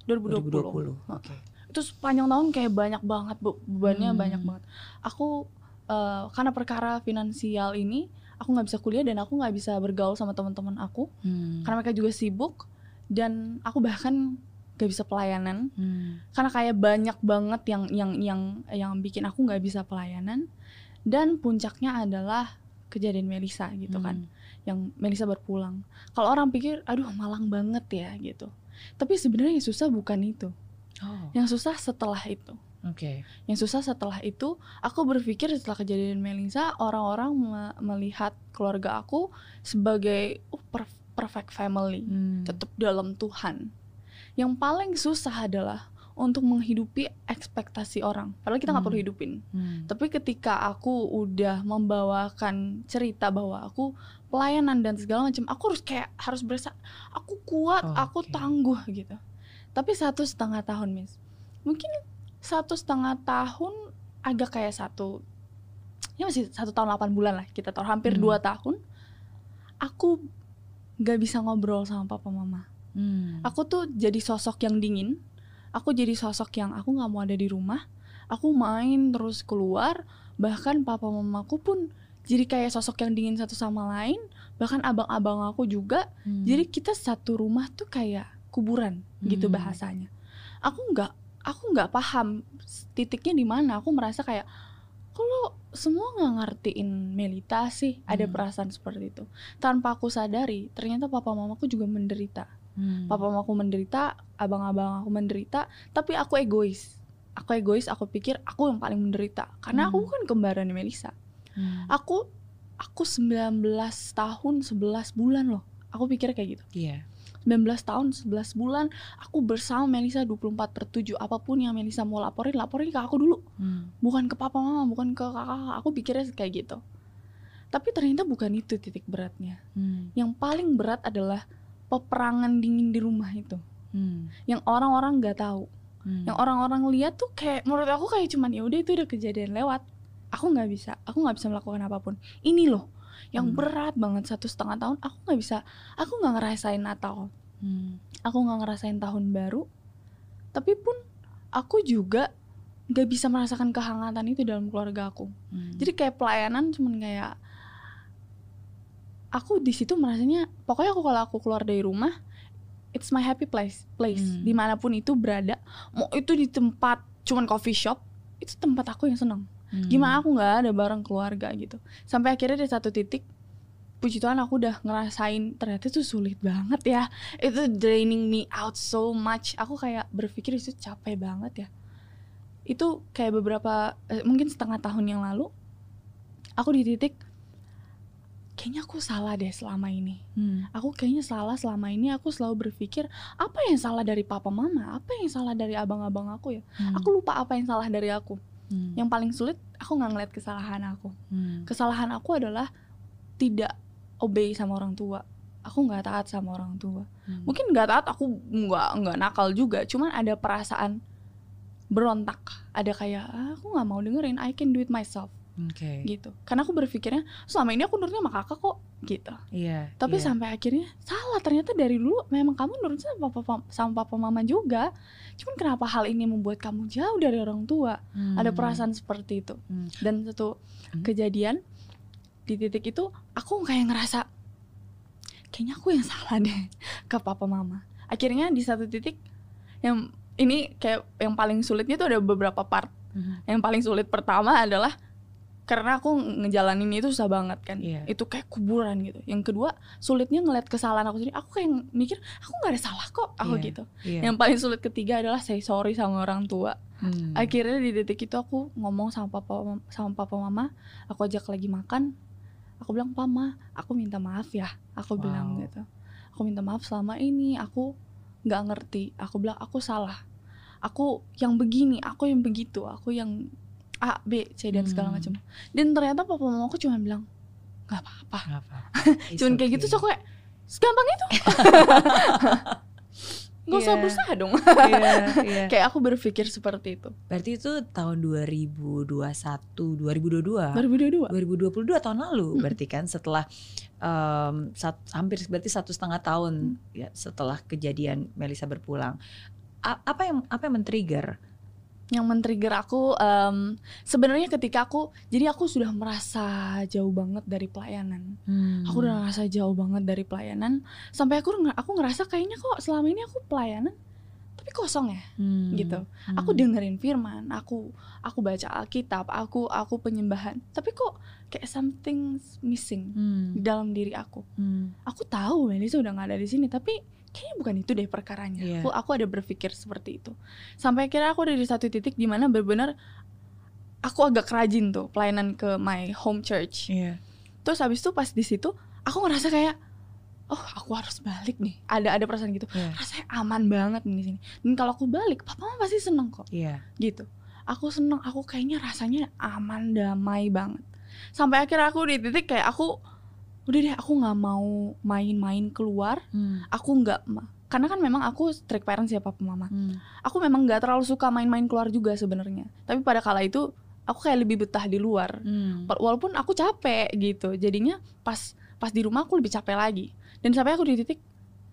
2020, 2020. Oke. itu sepanjang tahun kayak banyak banget bu- bebannya Hmm. banyak banget aku eh, karena perkara finansial ini aku nggak bisa kuliah dan aku nggak bisa bergaul sama teman-teman aku Hmm. karena mereka juga sibuk dan aku bahkan gak bisa pelayanan Hmm. karena kayak banyak banget yang yang yang yang bikin aku nggak bisa pelayanan dan puncaknya adalah kejadian Melisa gitu kan yang Melisa berpulang kalau orang pikir aduh malang banget ya gitu tapi sebenarnya yang susah bukan itu Oh, yang susah setelah itu oke. yang susah setelah itu aku berpikir setelah kejadian Melisa orang-orang me- melihat keluarga aku sebagai per- perfect family Hmm. tetap dalam Tuhan. Yang paling susah adalah untuk menghidupi ekspektasi orang. Padahal kita nggak Hmm. perlu hidupin. Hmm. Tapi ketika aku udah membawakan cerita bahwa aku pelayanan dan segala macam, aku harus kayak harus berasa aku kuat, Oh, aku oke. tangguh gitu. Tapi satu setengah tahun, Miss. Mungkin satu setengah tahun agak kayak satu ya masih satu tahun 8 bulan lah kita tahu hampir Hmm. dua tahun aku nggak bisa ngobrol sama papa mama Hmm. aku tuh jadi sosok yang dingin aku jadi sosok yang aku nggak mau ada di rumah aku main terus keluar bahkan papa mamaku pun jadi kayak sosok yang dingin satu sama lain bahkan abang-abang aku juga Hmm. jadi kita satu rumah tuh kayak kuburan gitu Hmm. bahasanya aku nggak aku nggak paham titiknya di mana aku merasa kayak kalau semua nggak ngertiin Melita sih ada Hmm. perasaan seperti itu tanpa aku sadari ternyata papa mamaku juga menderita Hmm. papa mamaku menderita, abang-abang aku menderita, tapi aku egois. Aku egois, aku pikir aku yang paling menderita karena aku Hmm. bukan kembaran Melisa. Hmm. Aku aku 19 tahun 11 bulan loh. Aku pikir kayak gitu. Iya. 19 tahun 11 bulan aku bersama Melisa 24 per 7 apa pun yang Melisa mau laporin laporin ke aku dulu Hmm. bukan ke papa mama bukan ke kakak aku pikirnya kayak gitu tapi ternyata bukan itu titik beratnya Hmm. yang paling berat adalah peperangan dingin di rumah itu Hmm. yang orang-orang nggak tahu Hmm. yang orang-orang lihat tuh kayak menurut aku kayak cuman ya udah itu udah kejadian lewat aku nggak bisa aku nggak bisa melakukan apa pun ini loh yang Hmm. berat banget satu setengah tahun aku nggak bisa aku nggak ngerasain Natal Hmm. aku nggak ngerasain tahun baru tapi pun aku juga nggak bisa merasakan kehangatan itu dalam keluarga aku Hmm. jadi kayak pelayanan cuman kayak aku di situ merasanya pokoknya aku kalau aku keluar dari rumah it's my happy place place Hmm. di mana pun itu berada mau itu di tempat cuman coffee shop itu tempat aku yang seneng Hmm. gimana aku nggak ada bareng keluarga gitu. Sampai akhirnya di satu titik puji Tuhan aku udah ngerasain ternyata itu sulit banget ya. Itu draining me out so much. Aku kayak berpikir itu capek banget ya. Itu kayak beberapa eh, mungkin setengah tahun yang lalu aku di titik kayaknya aku salah deh selama ini. Hmm. aku kayaknya salah selama ini aku selalu berpikir apa yang salah dari papa mama? Apa yang salah dari abang-abang aku ya? Hmm. aku lupa apa yang salah dari aku Hmm. yang paling sulit aku nggak ngeliat kesalahan aku. Hmm. kesalahan aku adalah tidak obey sama orang tua. Aku nggak taat sama orang tua. Hmm. mungkin nggak taat aku nggak nggak nakal juga. Cuman ada perasaan berontak. Ada kayak "Ah, aku nggak mau dengerin. I can do it myself Oke. gitu karena aku berpikirnya selama ini aku nurutnya sama kakak kok gitu Iya. tapi iya. sampai akhirnya salah ternyata dari dulu memang kamu nurutnya sama papa sama papa mama juga cuman kenapa hal ini membuat kamu jauh dari orang tua ada Hmm. perasaan seperti itu Hmm. dan satu Hmm. kejadian di titik itu aku kayak ngerasa kayaknya aku yang salah deh <laughs> ke papa mama akhirnya di satu titik yang ini kayak yang paling sulitnya tuh ada beberapa part Mhm. yang paling sulit pertama adalah karena aku ngejalanin itu susah banget kan Iya. itu kayak kuburan gitu yang kedua sulitnya ngeliat kesalahan aku sendiri aku kayak mikir aku nggak ada salah kok aku Iya. gitu Iya. yang paling sulit ketiga adalah say sorry sama orang tua Hmm. akhirnya di detik itu aku ngomong sama papa sama papa mama aku ajak lagi makan aku bilang pama aku minta maaf ya aku bilang Wow. gitu aku minta maaf selama ini aku nggak ngerti aku bilang aku salah aku yang begini aku yang begitu aku yang A B C dan segala Hmm. macam dan ternyata papa mama aku cuma bilang nggak apa-apa <laughs> cuman kayak gitu okay. so aku kayak segampang itu <laughs> nggak usah Iya. berusaha dong Iya, iya. <laughs> kayak aku berpikir seperti itu Berarti itu tahun 2021, 2022. 2022 2022 tahun lalu Mm. berarti kan setelah em, sat- hampir berarti satu setengah tahun Mm. ya setelah kejadian Melisa berpulang A- apa yang apa yang men-trigger yang men-trigger aku em, sebenarnya ketika aku jadi aku sudah merasa jauh banget dari pelayanan. Aku udah ngerasa jauh banget dari pelayanan. Sampai aku aku ngerasa kayaknya kok selama ini aku pelayanan tapi kosong ya Hmm, gitu. hmm, aku dengerin firman aku aku baca alkitab aku aku penyembahan tapi kok kayak something missing hmm, di dalam diri aku. Hmm, aku tahu Melisa udah nggak ada di sini tapi kayaknya bukan itu deh perkaranya. Iya. aku aku ada berpikir seperti itu. Sampai akhirnya aku ada di satu titik di mana benar-benar aku agak rajin tuh pelayanan ke my home church. Iya. terus habis itu pas di situ aku ngerasa kayak oh aku harus balik nih. Ada ada perasaan gitu. Iya. rasanya aman banget nih di sini. Dan kalau aku balik papa mama pasti seneng kok. Iya. gitu. Aku seneng aku kayaknya rasanya aman damai banget. Sampai akhirnya aku di titik kayak aku udah deh aku nggak mau main-main keluar. Hmm, aku nggak karena kan memang aku strict parents ya papa mama. Hmm, aku memang nggak terlalu suka main-main keluar juga sebenarnya. Tapi pada kala itu aku kayak lebih betah di luar. Hmm. Wa- walaupun aku capek gitu jadinya pas pas di rumah aku lebih capek lagi. Dan sampai aku di titik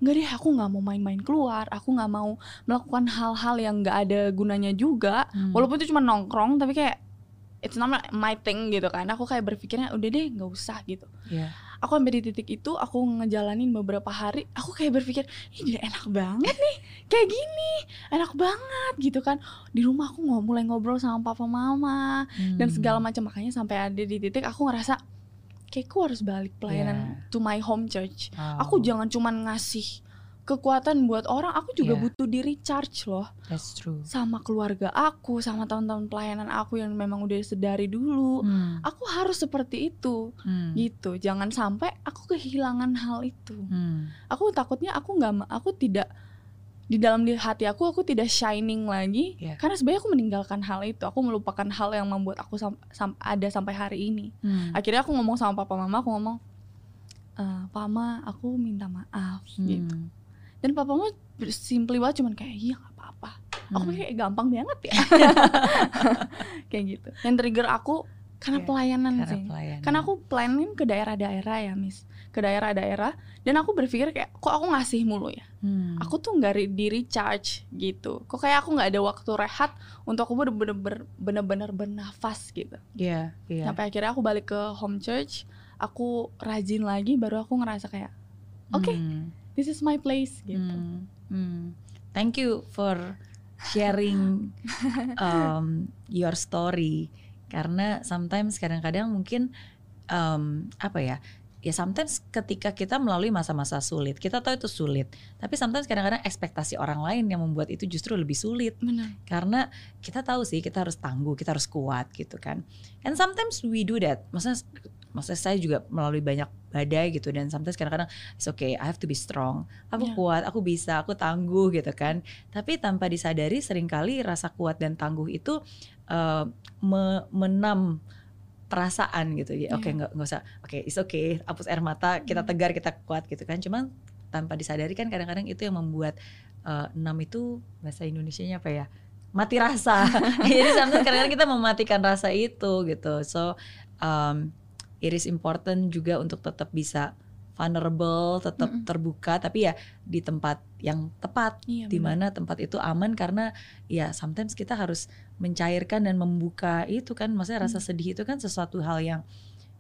nggak deh aku nggak mau main-main keluar. Aku nggak mau melakukan hal-hal yang nggak ada gunanya juga. Hmm. walaupun itu cuma nongkrong tapi kayak it's not my thing gitu kan. Aku kayak berpikirnya udah deh nggak usah gitu. Iya. Aku sampai di titik itu aku ngejalanin beberapa hari aku kayak berpikir ini enak banget nih kayak gini enak banget gitu kan. Di rumah aku nggak mulai ngobrol sama papa mama dan Hmm. segala macam. Makanya sampai ada di titik aku ngerasa kayak aku harus balik pelayanan to my home church. Wow, aku jangan cuman ngasih kekuatan buat orang aku juga Yeah. butuh di recharge loh. That's true. Sama keluarga aku sama teman-teman pelayanan aku yang memang udah sedari dulu. Hmm, aku harus seperti itu. Hmm, gitu. Jangan sampai aku kehilangan hal itu. Hmm. aku takutnya aku nggak aku tidak di dalam di hati aku aku tidak shining lagi. Iya. karena sebenarnya aku meninggalkan hal itu. Aku melupakan hal yang membuat aku sam- sam- ada sampai hari ini. Hmm. akhirnya aku ngomong sama papa mama aku ngomong "Eh, pama aku minta maaf gitu. Hmm. Dan papa mama simply banget cuman kayak iya nggak apa-apa aku Hmm. pikir kayak gampang banget ya <laughs> kayak gitu yang trigger aku karena Iya, pelayanan Karena sih pelayanan. karena aku planning ke daerah-daerah ya miss ke daerah-daerah dan aku berpikir kayak kok aku ngasih mulu ya Hmm. aku tuh nggak re- di recharge gitu kok kayak aku nggak ada waktu rehat untuk aku bener-bener bener-bener bernafas gitu Iya, iya. sampai akhirnya aku balik ke home church aku rajin lagi baru aku ngerasa kayak oke Hmm. This is my place gitu. Hmm, hmm. Thank you for sharing <laughs> um, your story. Karena sometimes kadang-kadang mungkin um, apa ya ya sometimes ketika kita melalui masa-masa sulit kita tahu itu sulit. Tapi sometimes kadang-kadang ekspektasi orang lain yang membuat itu justru lebih sulit. Benar. Karena kita tahu sih kita harus tangguh kita harus kuat gitu kan. And sometimes we do that. Maksudnya maksudnya saya juga melalui banyak badai gitu dan sometimes kadang-kadang it's okay I have to be strong aku Yeah. kuat aku bisa aku tangguh gitu kan tapi tanpa disadari sering kali rasa kuat dan tangguh itu eh, me- menam perasaan gitu ya oke Iya. nggak nggak usah oke it's okay hapus air mata kita Hmm. tegar kita kuat gitu kan cuman tanpa disadari kan kadang-kadang itu yang membuat eh, enam itu bahasa Indonesianya apa ya mati rasa. <laughs> Jadi sometimes kadang-kadang kita mematikan rasa itu gitu. So um, it is important juga untuk tetap bisa vulnerable, tetap Mm-mm. terbuka, tapi ya di tempat yang tepat, Iya, di benar. mana tempat itu aman karena ya sometimes kita harus mencairkan dan membuka itu kan, maksudnya rasa Hmm. sedih itu kan sesuatu hal yang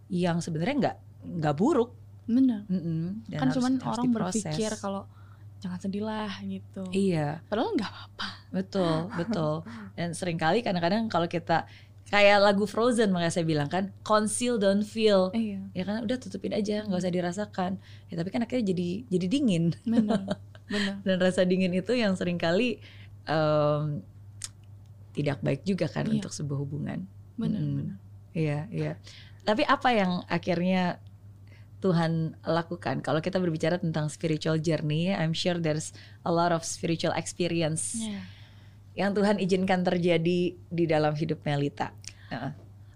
yang sebenarnya nggak nggak buruk, Bener. Mm-mm, dan kan harus- cuman harus orang diproses. berpikir kalau jangan sedih lah gitu. iya Padahal nggak apa-apa. betul betul <laughs> dan sering kali kadang-kadang kalau kita kayak lagu Frozen makanya saya bilang kan conceal don't feel Iya, ya kan udah tutupin aja nggak usah dirasakan ya tapi kan akhirnya jadi jadi dingin bener, <laughs> bener. dan rasa dingin itu yang sering kali em, tidak baik juga kan Iya. untuk sebuah hubungan Mm-mm. bener. iya iya tapi apa yang akhirnya Tuhan lakukan kalau kita berbicara tentang spiritual journey I'm sure there's a lot of spiritual experience Iya. Yang Tuhan izinkan terjadi di dalam hidup Melita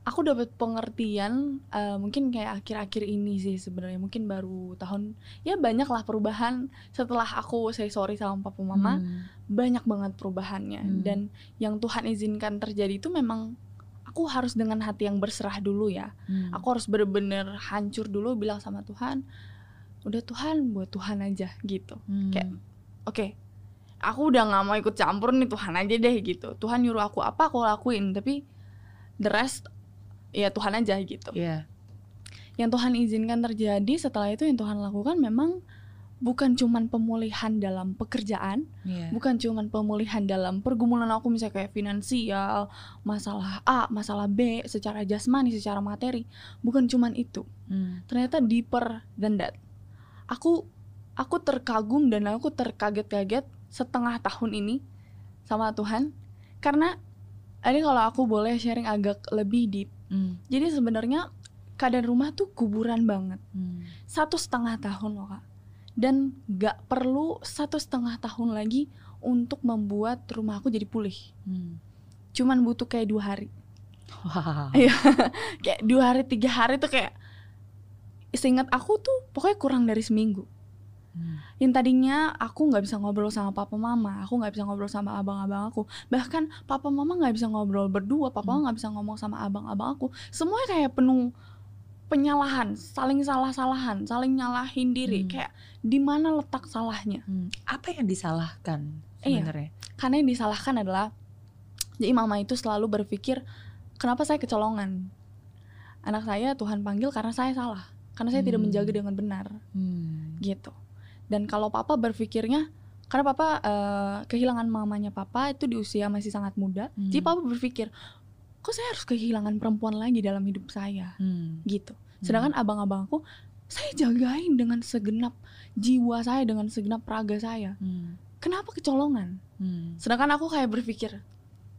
Aku dapat pengertian eh, mungkin kayak akhir-akhir ini sih sebenarnya mungkin baru tahun ya banyak lah perubahan setelah aku say sorry sama papa mama Hmm. banyak banget perubahannya Hmm. dan yang Tuhan izinkan terjadi itu memang aku harus dengan hati yang berserah dulu ya Hmm. aku harus bener-bener hancur dulu bilang sama Tuhan udah Tuhan buat Tuhan aja gitu Hmm. kayak oke aku udah nggak mau ikut campur nih Tuhan aja deh gitu Tuhan nyuruh aku apa aku lakuin tapi the rest ya Tuhan aja gitu Iya. yang Tuhan izinkan terjadi setelah itu yang Tuhan lakukan memang bukan cuman pemulihan dalam pekerjaan Iya. bukan cuman pemulihan dalam pergumulan aku misalnya kayak finansial masalah A masalah B secara jasmani secara materi bukan cuman itu Hmm. ternyata deeper than that. Aku aku terkagum dan aku terkaget-kaget setengah tahun ini sama Tuhan karena ini kalau aku boleh sharing agak lebih deep. Hmm. Jadi sebenarnya keadaan rumah tuh kuburan banget. Hmm. Satu setengah tahun loh kak. Dan gak perlu satu setengah tahun lagi untuk membuat rumah aku jadi pulih. Hmm. Cuman butuh kayak dua hari. Wow. Iya. <laughs> kayak dua hari tiga hari tuh kayak seingat aku tuh pokoknya kurang dari seminggu Hmm. yang tadinya aku nggak bisa ngobrol sama papa mama aku nggak bisa ngobrol sama abang-abang aku bahkan papa mama nggak bisa ngobrol berdua papa Hmm. nggak bisa ngomong sama abang-abang aku semuanya kayak penuh penyalahan saling salah-salahan saling nyalahin diri Hmm. kayak di mana letak salahnya Hmm. Apa yang disalahkan Iya. sebenarnya? karena yang disalahkan adalah jadi mama itu selalu berpikir kenapa saya kecolongan anak saya Tuhan panggil karena saya salah karena saya tidak Hmm. menjaga dengan benar Hmm. gitu dan kalau papa berpikirnya karena papa eh, kehilangan mamanya papa itu di usia masih sangat muda Hmm. jadi papa berpikir kok saya harus kehilangan perempuan lagi dalam hidup saya Hmm. gitu sedangkan abang-abang aku saya jagain dengan segenap jiwa saya dengan segenap raga saya Hmm. kenapa kecolongan Hmm. sedangkan aku kayak berpikir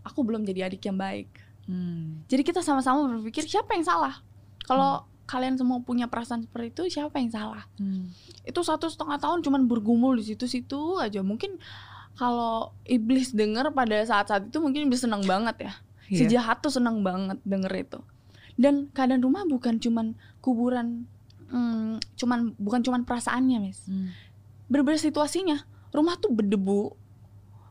aku belum jadi adik yang baik Hmm. jadi kita sama-sama berpikir siapa yang salah kalau kalian semua punya perasaan seperti itu siapa yang salah Hmm. itu satu setengah tahun cuman bergumul di situ-situ aja mungkin kalau iblis denger pada saat-saat itu mungkin bisa seneng banget ya si Iya. jahat tuh seneng banget denger itu dan keadaan rumah bukan cuman kuburan hmm, cuman bukan cuman perasaannya mis Hmm. bener-bener situasinya rumah tuh berdebu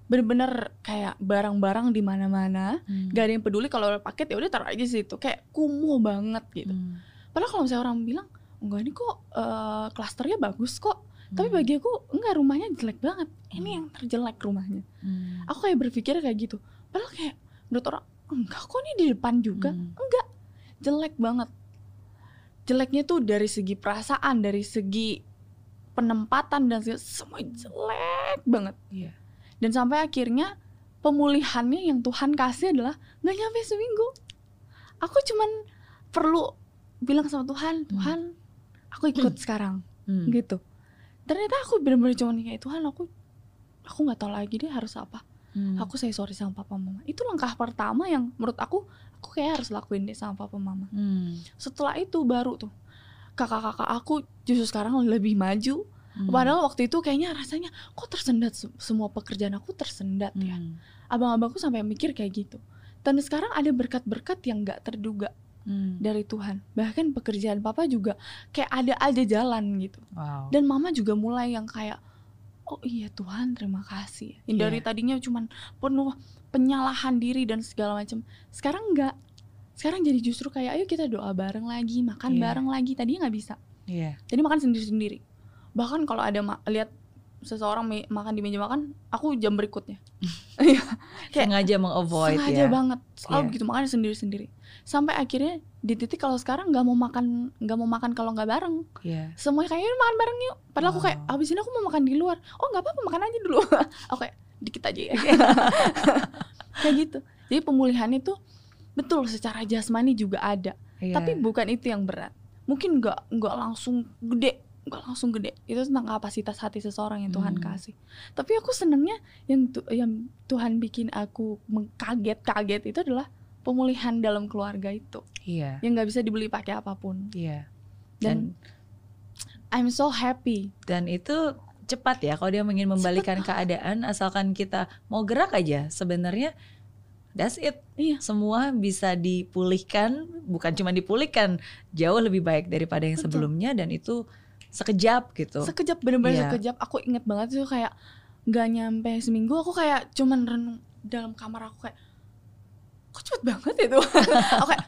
bener-bener kayak barang-barang di mana-mana Hmm. gak ada yang peduli kalau paket ya udah taruh aja situ kayak kumuh banget gitu Hmm. Padahal kalau misalnya orang bilang enggak ini kok eh, klasternya bagus kok tapi Hmm. bagi aku enggak rumahnya jelek banget ini Hmm. yang terjelek rumahnya Hmm. aku kayak berpikir kayak gitu padahal kayak menurut orang enggak kok ini di depan juga Hmm. enggak jelek banget jeleknya tuh dari segi perasaan dari segi penempatan dan segala- semua jelek banget Iya. dan sampai akhirnya pemulihannya yang Tuhan kasih adalah nggak nyampe seminggu aku cuman perlu bilang sama Tuhan Tuhan aku ikut sekarang. Hmm. gitu. Ternyata aku bener-bener cuman kayak Tuhan aku aku nggak tahu lagi deh harus apa. Hmm. aku say sorry sama papa mama. Itu langkah pertama yang menurut aku aku kayak harus lakuin deh sama papa mama. Hmm. setelah itu baru tuh kakak-kakak aku justru sekarang lebih maju. Hmm. padahal waktu itu kayaknya rasanya kok tersendat se- semua pekerjaan aku tersendat ya? Hmm. abang-abangku sampai mikir kayak gitu. Dan sekarang ada berkat-berkat yang nggak terduga Hmm. dari Tuhan bahkan pekerjaan papa juga kayak ada aja jalan gitu Wow. dan mama juga mulai yang kayak oh iya Tuhan terima kasih yang dari Iya. tadinya cuman penuh penyalahan diri dan segala macam sekarang enggak sekarang jadi justru kayak ayo kita doa bareng lagi makan Iya. bareng lagi tadinya nggak bisa Iya. jadi makan sendiri sendiri bahkan kalau ada lihat seseorang makan di meja makan aku jam berikutnya. <laughs> Iya. Kayak Sengaja meng-avoid sengaja ya. banget. Selalu Iya. begitu makan sendiri sendiri sampai akhirnya di titik kalau sekarang nggak mau makan nggak mau makan kalau nggak bareng. Iya. semuanya kayak "Yuk, makan bareng yuk. Padahal aku kayak Wow. abis ini aku mau makan di luar. Oh nggak apa-apa makan aja dulu. <laughs> Aku kayak dikit aja ya. <laughs> Kayak gitu. Jadi pemulihannya tuh betul secara jasmani juga ada. Iya. tapi bukan itu yang berat. Mungkin nggak nggak langsung gede nggak langsung gede itu tentang kapasitas hati seseorang yang Tuhan Hmm. kasih tapi aku senengnya yang tu- yang Tuhan bikin aku kaget-kaget itu adalah pemulihan dalam keluarga itu Iya. yang nggak bisa dibeli pakai apa pun Iya. dan I'm so happy dan itu cepat ya kalau dia ingin membalikan keadaan asalkan kita mau gerak aja sebenarnya that's it Iya. semua bisa dipulihkan bukan cuma dipulihkan jauh lebih baik daripada yang Betul. sebelumnya dan itu sekejap gitu. Sekejap bener-bener Iya. sekejap. Aku inget banget tuh kayak nggak nyampe seminggu aku kayak cuman renung dalam kamar aku kayak kok cepet banget ya <laughs> aku kayak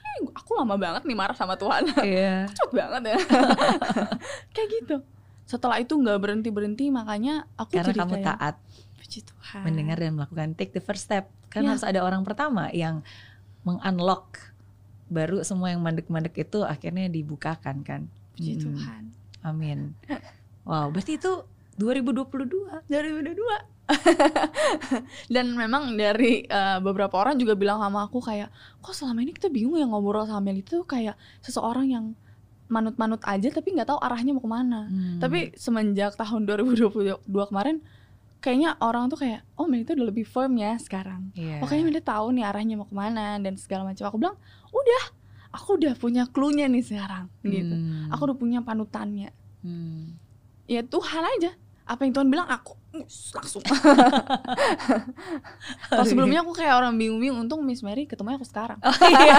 "Kayaknya aku lama banget nih marah sama Tuhan. <laughs> Iya. cepet banget ya? <laughs> Kayak gitu. Setelah itu nggak berhenti berhenti makanya aku karena jadi kamu kayak taat. Puji Tuhan. Mendengar dan melakukan take the first step. Kan Iya. harus ada orang pertama yang mengunlock baru semua yang mandek-mandek itu akhirnya dibukakan kan puji Mm. Tuhan. Amin. Wow berarti itu 2022 2022 <laughs> dan memang dari eh, beberapa orang juga bilang sama aku kayak kok selama ini kita bingung ya ngobrol sama Mel? Itu kayak seseorang yang manut-manut aja tapi nggak tahu arahnya mau ke mana. Hmm. tapi semenjak tahun 2022 kemarin kayaknya orang tuh kayak oh Mel itu udah lebih firm ya sekarang. Iya. oh kayaknya Mel tahu nih arahnya mau ke mana dan segala macam. Aku bilang udah aku udah punya clue-nya nih sekarang gitu Hmm. aku udah punya panutannya Hmm. ya Tuhan aja apa yang Tuhan bilang aku langsung <laughs> kalau sebelumnya aku kayak orang bingung-bingung untung Miss Mary ketemunya aku sekarang Oh iya,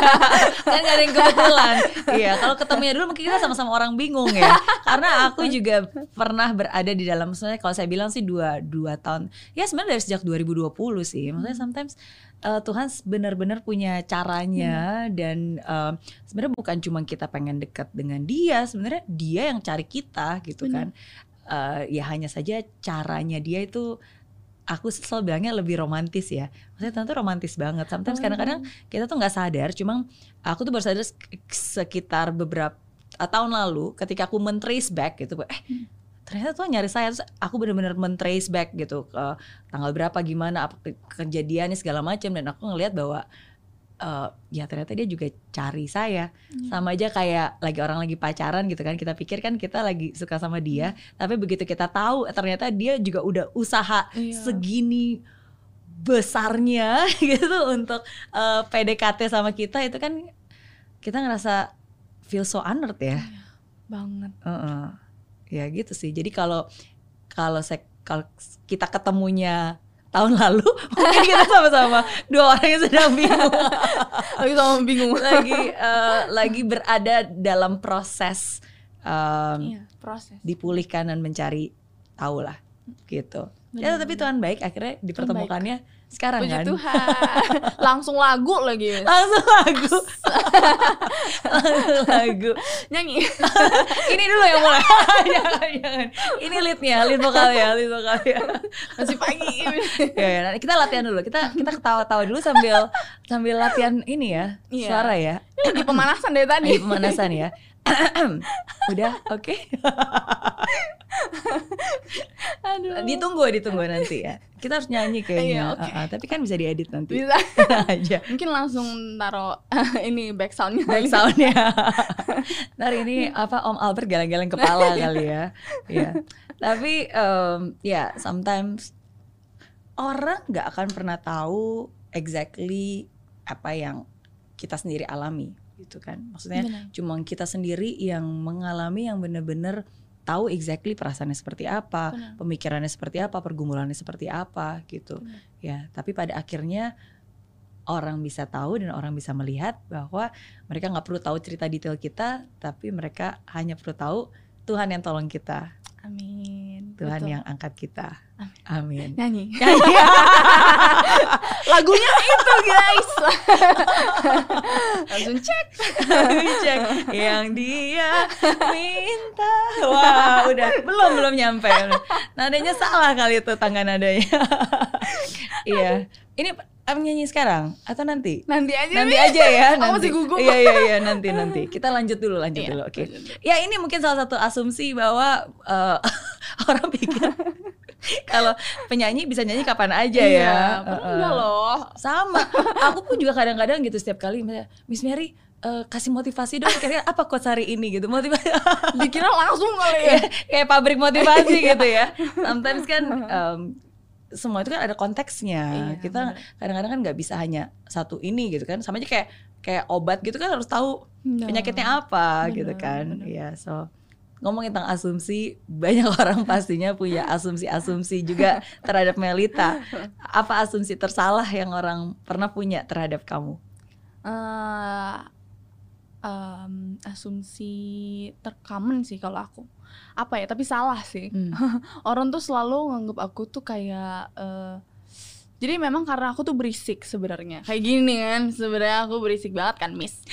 kan gak ada yang kebetulan. Iya, kalau ketemunya dulu mungkin kita sama-sama orang bingung ya. Karena aku juga pernah berada di dalam, maksudnya kalau saya bilang sih dua dua tahun. Ya sebenarnya dari sejak 2020 sih. Maksudnya sometimes uh, Tuhan benar-benar punya caranya dan uh, sebenarnya bukan cuma kita pengen dekat dengan Dia, sebenarnya Dia yang cari kita gitu kan. Uh, ya hanya saja caranya Dia itu aku selalu bilangnya lebih romantis ya. Maksudnya Tuhan tuh romantis banget. Sometimes kadang-kadang kita tuh nggak sadar cuma aku tuh baru sadar sek- sekitar beberapa tahun lalu ketika aku men-trace back gitu eh Hmm. Ternyata tuh nyari saya Terus aku bener-bener men-trace back gitu ke tanggal berapa gimana apa ke- kejadiannya segala macam dan aku ngelihat bahwa eh, ya ternyata dia juga cari saya Iya. sama aja kayak lagi orang lagi pacaran gitu kan kita pikir kan kita lagi suka sama dia tapi begitu kita tahu ternyata dia juga udah usaha Iya. segini besarnya <laughs> gitu untuk eh, PDKT sama kita itu kan kita ngerasa feel so honored ya. banget Heeh. Ya gitu sih. Jadi kalau kalau saya kalau kita ketemunya tahun lalu <laughs> mungkin kita sama-sama dua orang yang sedang bingung <laughs> lagi sama bingung lagi eh, lagi berada dalam proses em, iya proses dipulihkan dan mencari tahu lah gitu. Ya tapi. Tuhan baik akhirnya dipertemukannya sekarang puji kan. Tuhan <laughs> langsung lagu lagi Langsung lagu. Langsung lagu. nyanyi <laughs> Ini dulu yang mulai. <laughs> jangan, jangan. Ini leadnya, lead vokalnya, lead vokalnya. masih pagi ya, ya, kita latihan dulu. Kita kita ketawa-tawa dulu sambil sambil latihan ini ya, Iya. suara ya. di pemanasan dari tadi Lagi pemanasan ya. <coughs> Udah, oke. <laughs> aduh Ditunggu, ditunggu nanti ya. Kita harus nyanyi kayaknya. Iya, oke. Ah, ah, tapi kan bisa diedit nanti. bisa <laughs> aja. mungkin langsung taro <laughs> ini back soundnya Back soundnya. Ntar ini apa Om Albert geleng-geleng kepala kali ya. Iya. Tapi em, ya sometimes orang nggak akan pernah tahu exactly apa yang kita sendiri alami gitu kan. Maksudnya cuma kita sendiri yang mengalami yang benar-benar tahu exactly perasaannya seperti apa, Benar. pemikirannya seperti apa, pergumulannya seperti apa gitu. Benar. Ya, tapi pada akhirnya orang bisa tahu dan orang bisa melihat bahwa mereka nggak perlu tahu cerita detail kita, tapi mereka hanya perlu tahu Tuhan yang tolong kita. amin Tuhan Betul. yang angkat kita. Amin. <laughs> Nyanyi. Lagunya itu guys. <laughs> Langsung cek. Cek yang dia minta. Wah, udah belum belum nyampe. Nadanya salah kali itu tangga nadanya. <laughs> iya. Ini nyanyi sekarang atau nanti? Nanti aja. Nanti nih. aja ya. <laughs> Aku Nanti. masih gugup. Iya iya iya nanti nanti. <laughs> Kita lanjut dulu lanjut Iya, dulu. Oke. lanjut dulu. Ya ini mungkin salah satu asumsi bahwa eh, <laughs> orang pikir kalau penyanyi bisa nyanyi kapan aja ya. Iya, padahal eh. enggak loh. Sama. Aku pun juga kadang-kadang gitu setiap kali misalnya, Miss Mary eh, kasih motivasi dong kira-kira apa quotes hari ini gitu motivasi Dikira langsung kali ya. kayak pabrik motivasi gitu ya sometimes kan em, semua itu kan ada konteksnya. Iya, kita kadang-kadang kan nggak bisa hanya satu ini gitu kan. Sama aja kayak kayak obat gitu kan harus tahu Nah, penyakitnya apa Bener, gitu kan. bener. ya so ngomongin tentang asumsi banyak <laughs> orang pastinya punya asumsi-asumsi juga terhadap Melita. Apa asumsi tersalah yang orang pernah punya terhadap kamu? Eh, em, asumsi tercommon sih kalau aku. Apa ya? Tapi salah sih. Hmm. <laughs> Orang tuh selalu nganggap aku tuh kayak eh, jadi memang karena aku tuh berisik sebenarnya. Kayak gini kan, sebenarnya aku berisik banget kan, Miss.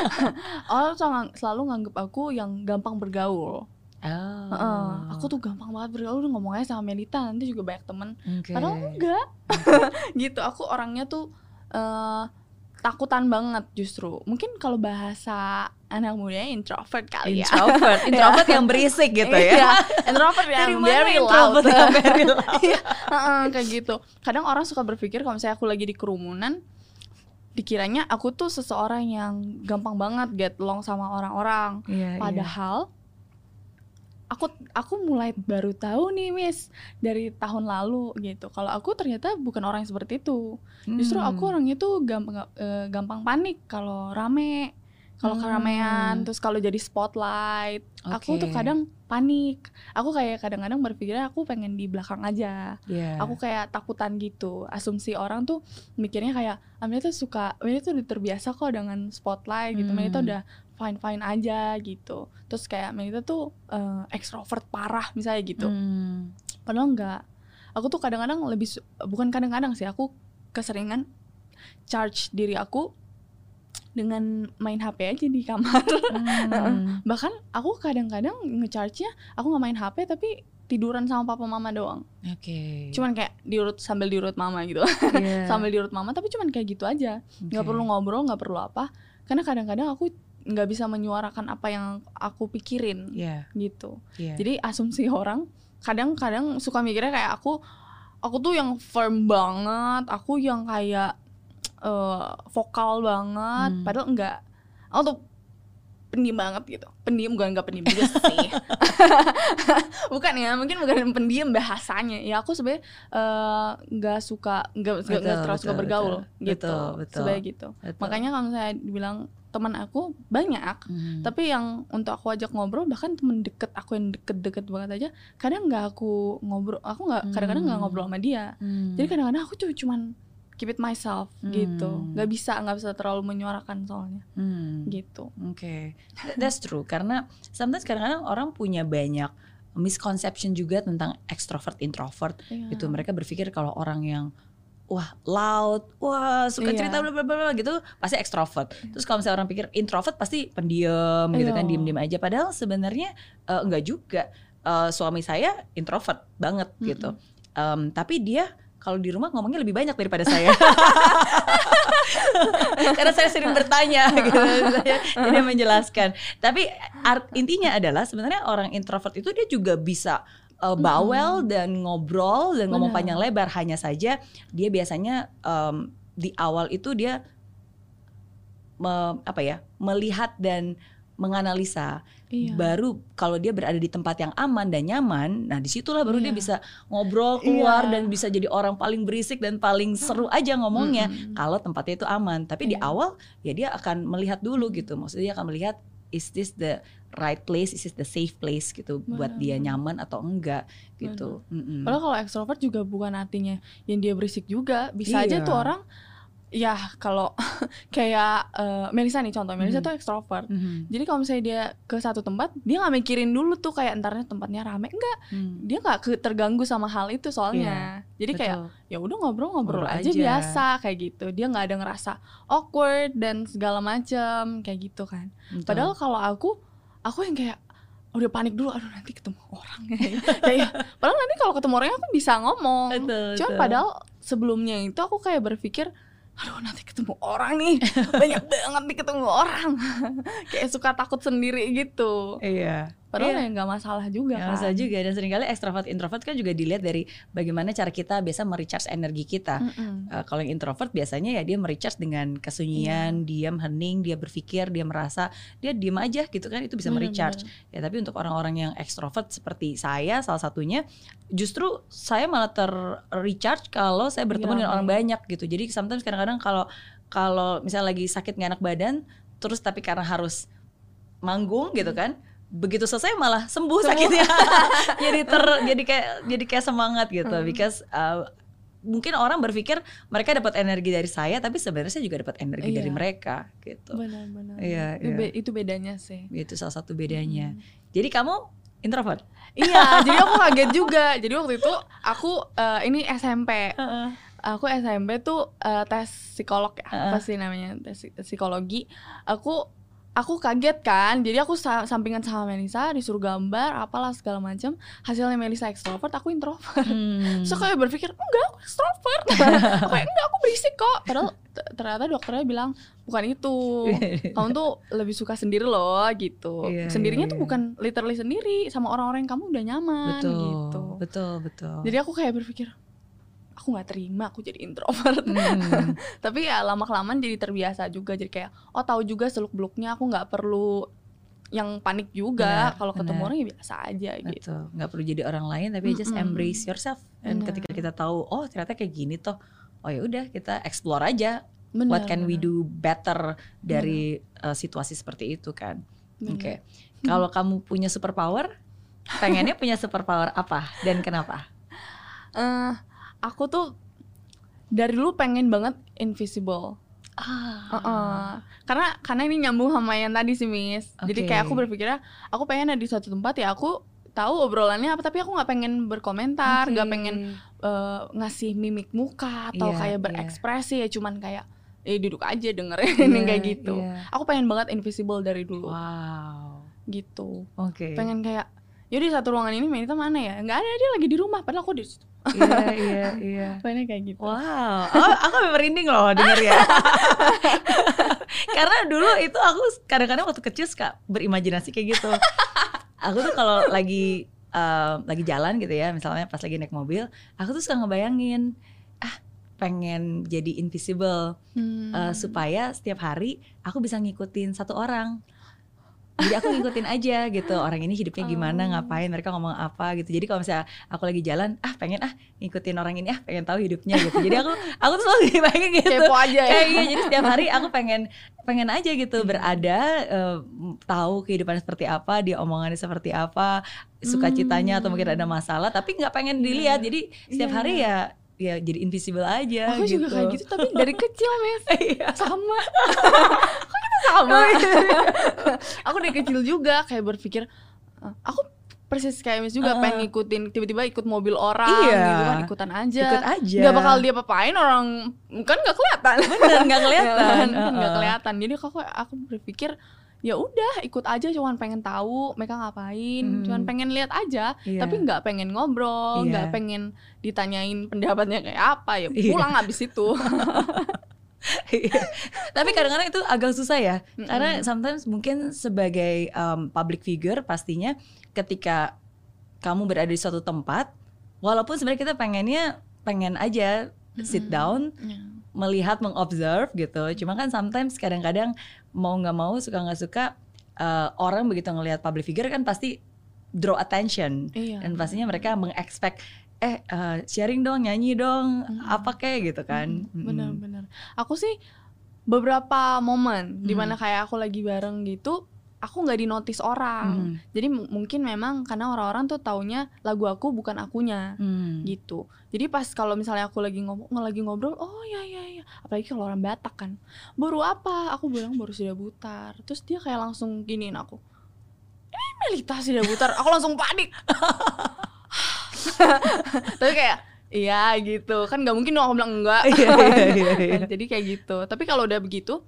<laughs> Orang tuh selalu nganggap aku yang gampang bergaul. Oh. Heeh, aku tuh gampang banget bergaul ngomongnya sama Melita nanti juga banyak temen Oke. Padahal enggak. <laughs> gitu. Aku orangnya tuh eh takutan banget justru. Mungkin kalau bahasa anak muda introvert kali ya. introvert, <laughs> introvert yang berisik gitu ya. Iya, <laughs> introvert Dari yang mana very loud. introvert yang <laughs> very loud? Iya, kayak gitu. Kadang orang suka berpikir kalau misalnya aku lagi di kerumunan dikiranya aku tuh seseorang yang gampang banget get along sama orang-orang. Iya, iya. Padahal aku aku mulai baru tahu nih Miss dari tahun lalu gitu. Kalau aku ternyata bukan orang yang seperti itu. Justru Hmm. aku orangnya tuh gampang eh, gampang panik kalau rame. Kalau Hmm. keramaian, terus kalau jadi spotlight, aku tuh kadang panik. Aku kayak kadang-kadang berpikirnya aku pengen di belakang aja. Iya. Aku kayak takutan gitu. Asumsi orang tuh mikirnya kayak, Amelia tuh suka, Amelia tuh udah terbiasa kok dengan spotlight gitu. Amelia tuh Hmm. udah fine-fine aja gitu. Terus kayak Amelia tuh eh, ekstrovert parah misalnya gitu. Hmm. Padahal enggak. Aku tuh kadang-kadang lebih bukan kadang-kadang sih, aku keseringan charge diri aku dengan main HP aja di kamar. Hmm. Bahkan aku kadang-kadang ngecharge-nya aku nggak main HP tapi tiduran sama papa mama doang. Oke. Cuman kayak diurut sambil diurut mama gitu. Iya. <laughs> sambil diurut mama tapi cuman kayak gitu aja. nggak Oke. perlu ngobrol, nggak perlu apa. Karena kadang-kadang aku nggak bisa menyuarakan apa yang aku pikirin Iya. gitu. Iya. Jadi asumsi orang kadang-kadang suka mikirnya kayak aku aku tuh yang firm banget, aku yang kayak eh, vokal banget, Hmm. padahal enggak. Aku tuh pendiam banget gitu. Pendiam bukan enggak pendiam juga sih. <laughs> bukan ya, mungkin bukan pendiam bahasanya. Ya aku sebenarnya eh, nggak suka nggak nggak- nggak Betul, terlalu suka bergaul betul. gitu. Betul, betul. Sebenarnya gitu. Betul. Makanya kalau saya dibilang teman aku banyak Hmm. tapi yang untuk aku ajak ngobrol bahkan temen deket aku yang deket-deket banget aja kadang nggak aku ngobrol aku nggak kadang-kadang nggak Hmm. ngobrol sama dia Hmm. jadi kadang-kadang aku tuh cuman keep it myself gitu Hmm. nggak bisa nggak bisa terlalu menyuarakan soalnya Hmm. gitu Oke, Th- that's true. Karena sometimes kadang-kadang orang punya banyak misconception juga tentang extrovert introvert. Iya. Gitu mereka berpikir kalau orang yang wah loud, wah suka Iya. cerita bla bla bla bla gitu pasti extrovert. Terus kalau misalnya orang pikir introvert pasti pendiam gitu kan Iya. diem-diem aja. Padahal sebenarnya eh, enggak juga. Eh, suami saya introvert banget gitu. Em, tapi dia kalau di rumah ngomongnya lebih banyak daripada saya. <laughs> Karena saya sering bertanya <laughs> gitu. Saya tidak menjelaskan. Tapi art, intinya adalah sebenarnya orang introvert itu dia juga bisa uh, bawel dan ngobrol dan ngomong Benar. panjang lebar hanya saja dia biasanya em, di awal itu dia me- apa ya melihat dan menganalisa iya baru kalau dia berada di tempat yang aman dan nyaman nah di situlah baru dia Iya. bisa ngobrol keluar Iya. dan bisa jadi orang paling berisik dan paling seru aja ngomongnya Mm-mm. kalau tempatnya itu aman tapi di Iya. awal ya dia akan melihat dulu gitu maksudnya dia akan melihat is this the right place is this the safe place gitu buat dia nyaman atau enggak gitu Mm-mm. Padahal kalau extrovert juga bukan artinya yang dia berisik juga bisa aja Iya. tuh orang ya kalau <laughs> kayak eh, Melisa nih contoh Melisa Mhm. tuh ekstrovert Mhm. jadi kalau misalnya dia ke satu tempat dia nggak mikirin dulu tuh kayak entarnya tempatnya rame enggak Hmm. dia nggak ke- terganggu sama hal itu soalnya jadi kayak Betul. ya udah ngobrol-ngobrol Ngobrol aja, aja. biasa kayak gitu dia nggak ada ngerasa awkward dan segala macam kayak gitu kan Betul. padahal kalau aku aku yang kayak udah panik dulu aduh nanti ketemu orang <laughs> kayak padahal nanti kalau ketemu orangnya aku bisa ngomong Betul, cuman betul. padahal sebelumnya itu aku kayak berpikir aduh nanti ketemu orang nih. <laughs> Banyak banget nih ketemu orang. <laughs> Kayak suka takut sendiri gitu. Iya. Padahal Iya. ya nggak masalah juga Ya, kan masalah juga dan sering kali ekstrovert introvert kan juga dilihat dari bagaimana cara kita biasa merecharge energi kita. Mm-mm. Eh, kalau yang introvert biasanya ya dia merecharge dengan kesunyian, diam, hening, dia berpikir, dia merasa, dia diam aja gitu kan itu bisa merecharge. Ya tapi untuk orang-orang yang ekstrovert seperti saya salah satunya justru saya malah ter-recharge kalau saya bertemu Lagi dengan orang banyak gitu. Jadi sometimes kadang-kadang kalau kalau misalnya lagi sakit nggak enak badan terus tapi karena harus manggung gitu kan begitu selesai malah sembuh, Sembuh. sakitnya <laughs> jadi ter jadi kayak jadi kayak semangat gitu Hmm. because uh, mungkin orang berpikir mereka dapat energi dari saya tapi sebenarnya saya juga dapat energi dari Iya. mereka gitu benar-benar Iya, itu, iya. be- itu bedanya sih itu salah satu bedanya Mm. jadi kamu introvert Iya, jadi aku kaget juga. Jadi waktu itu aku eh, ini SMP. Aku SMP tuh eh, tes psikolog ya, Heeh. apa sih namanya tes psi- psikologi. Aku aku kaget kan. Jadi aku sa- sampingan sama Melisa disuruh gambar apalah segala macam. Hasilnya Melisa ekstrovert, aku introvert. Hmm. So kayak berpikir enggak aku ekstrovert. aku kayak enggak aku berisik kok. Padahal ternyata dokternya bilang bukan itu. <laughs> Kamu tuh lebih suka sendiri loh gitu. Iya, Sendirinya iya, tuh iya. bukan literally sendiri sama orang-orang yang kamu udah nyaman betul gitu. betul betul Jadi aku kayak berpikir aku nggak terima aku jadi introvert. Hmm. <laughs> Tapi ya lama kelamaan jadi terbiasa juga jadi kayak oh tahu juga seluk beluknya aku nggak perlu yang panik juga kalau ketemu orang ya biasa aja gitu. Betul, nggak perlu jadi orang lain tapi just Mm-mm. embrace yourself. Dan ketika kita tahu, oh ternyata kayak gini toh, oh ya udah kita explore aja. Benar, what can we benar, do better dari uh, situasi seperti itu kan? Oke, <laughs> kalau kamu punya superpower, pengennya punya superpower apa dan kenapa? Eh, aku tuh dari dulu pengen banget invisible. Ah, Heeh. Karena karena ini nyambung sama yang tadi sih Miss. Jadi Oke. kayak aku berpikirnya aku pengen ada di suatu tempat ya aku tahu obrolannya apa tapi aku nggak pengen berkomentar, nggak Oke. pengen eh, ngasih mimik muka atau Iya, kayak iya. berekspresi ya cuman kayak eh duduk aja dengerin Iya, <laughs> kayak gitu. iya. Aku pengen banget invisible dari dulu Wow, gitu. oke. Pengen kayak Yaudah di satu ruangan ini Melita mana ya? Nggak ada dia lagi di rumah padahal aku di situ. Iya, iya, iya. <laughs> Pengennya kayak gitu. Wow, aku, aku merinding loh denger ya. <laughs> Karena dulu itu aku kadang-kadang waktu kecil suka berimajinasi kayak gitu. <laughs> Aku tuh kalau lagi eh, lagi jalan gitu ya, misalnya pas lagi naik mobil, aku tuh suka ngebayangin ah pengen jadi invisible Hmm. eh, supaya setiap hari aku bisa ngikutin satu orang. Jadi aku ngikutin aja gitu orang ini hidupnya gimana, Oh. ngapain, mereka ngomong apa gitu. Jadi kalau misalnya aku lagi jalan, ah pengen ah ngikutin orang ini, ah pengen tahu hidupnya gitu. Jadi aku <laughs> aku tuh selalu bayangin gitu. Kepo aja ya. Kayak iya, jadi setiap hari aku pengen pengen aja gitu berada eh, tahu kehidupan seperti apa, dia omongannya seperti apa, sukacitanya atau mungkin ada masalah, tapi nggak pengen dilihat. Jadi setiap Iya, hari ya ya jadi invisible aja Aku gitu. juga kayak gitu tapi dari kecil Mes. <laughs> Iya. sama <laughs> kok kita sama <laughs> aku dari kecil juga kayak berpikir "Ah, aku persis kayak Miss juga Uh-uh. pengen ngikutin tiba-tiba ikut mobil orang Iya. gitu kan ikutan aja Ikut aja. nggak bakal dia papain orang kan nggak kelihatan Bener, nggak kelihatan. Kan nggak Uh-uh. kelihatan jadi aku aku berpikir ya udah ikut aja cuman pengen tahu mereka ngapain Hmm. cuman pengen lihat aja Iya. tapi nggak pengen ngobrol Iya. nggak pengen ditanyain pendapatnya kayak apa ya Iya. pulang habis itu <laughs> Iya. Tapi kadang-kadang itu agak susah ya, Mm-mm. karena sometimes mungkin sebagai um, public figure pastinya ketika kamu berada di suatu tempat, walaupun sebenarnya kita pengennya pengen aja sit down, Ya. Melihat, mengobserve gitu. Cuma kan sometimes kadang-kadang mau nggak mau suka nggak suka uh, orang begitu ngelihat public figure kan pasti draw attention Iya. dan pastinya mereka mengexpect eh uh, sharing dong, nyanyi dong, Mm-mm. apa kayak gitu kan. Mm-mm. Bener-bener. Aku sih beberapa momen Hmm. di mana kayak aku lagi bareng gitu, aku nggak dinotis orang. Hmm. jadi mungkin memang karena orang-orang tuh taunya lagu aku bukan akunya Hmm. gitu. Jadi pas kalau misalnya aku lagi ngomong lagi ngobrol oh ya ya ya. Apalagi kalau orang Batak kan. Baru apa? Aku bilang baru sudah butar. Terus dia kayak langsung giniin aku. Ini Melita sudah butar. Aku langsung panik. <laughs> Tapi kayak iya gitu. Kan nggak mungkin aku bilang enggak. Iya, iya, iya, iya. <laughs> jadi kayak gitu. Tapi kalau udah begitu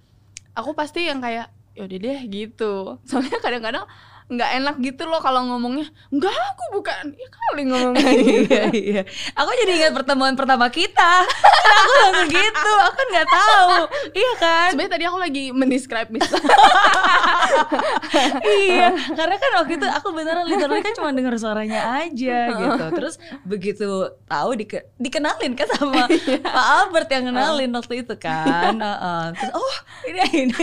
aku pasti yang kayak yaudah deh gitu. Soalnya kadang-kadang nggak enak gitu loh kalau ngomongnya. Enggak aku bukan. Ya kali ngomongnya. <laughs> Iya iya. Aku jadi ingat pertemuan pertama kita. Karena aku langsung gitu. Aku kan nggak tahu. Iya kan? Sebenarnya tadi aku lagi mendescribe Miss <laughs> iya karena kan waktu itu aku beneran literally kan cuma dengar suaranya aja gitu. Terus begitu tahu dike- dikenalin kan sama <laughs> Pak Albert yang kenalin waktu itu kan. Heeh. terus oh ini ini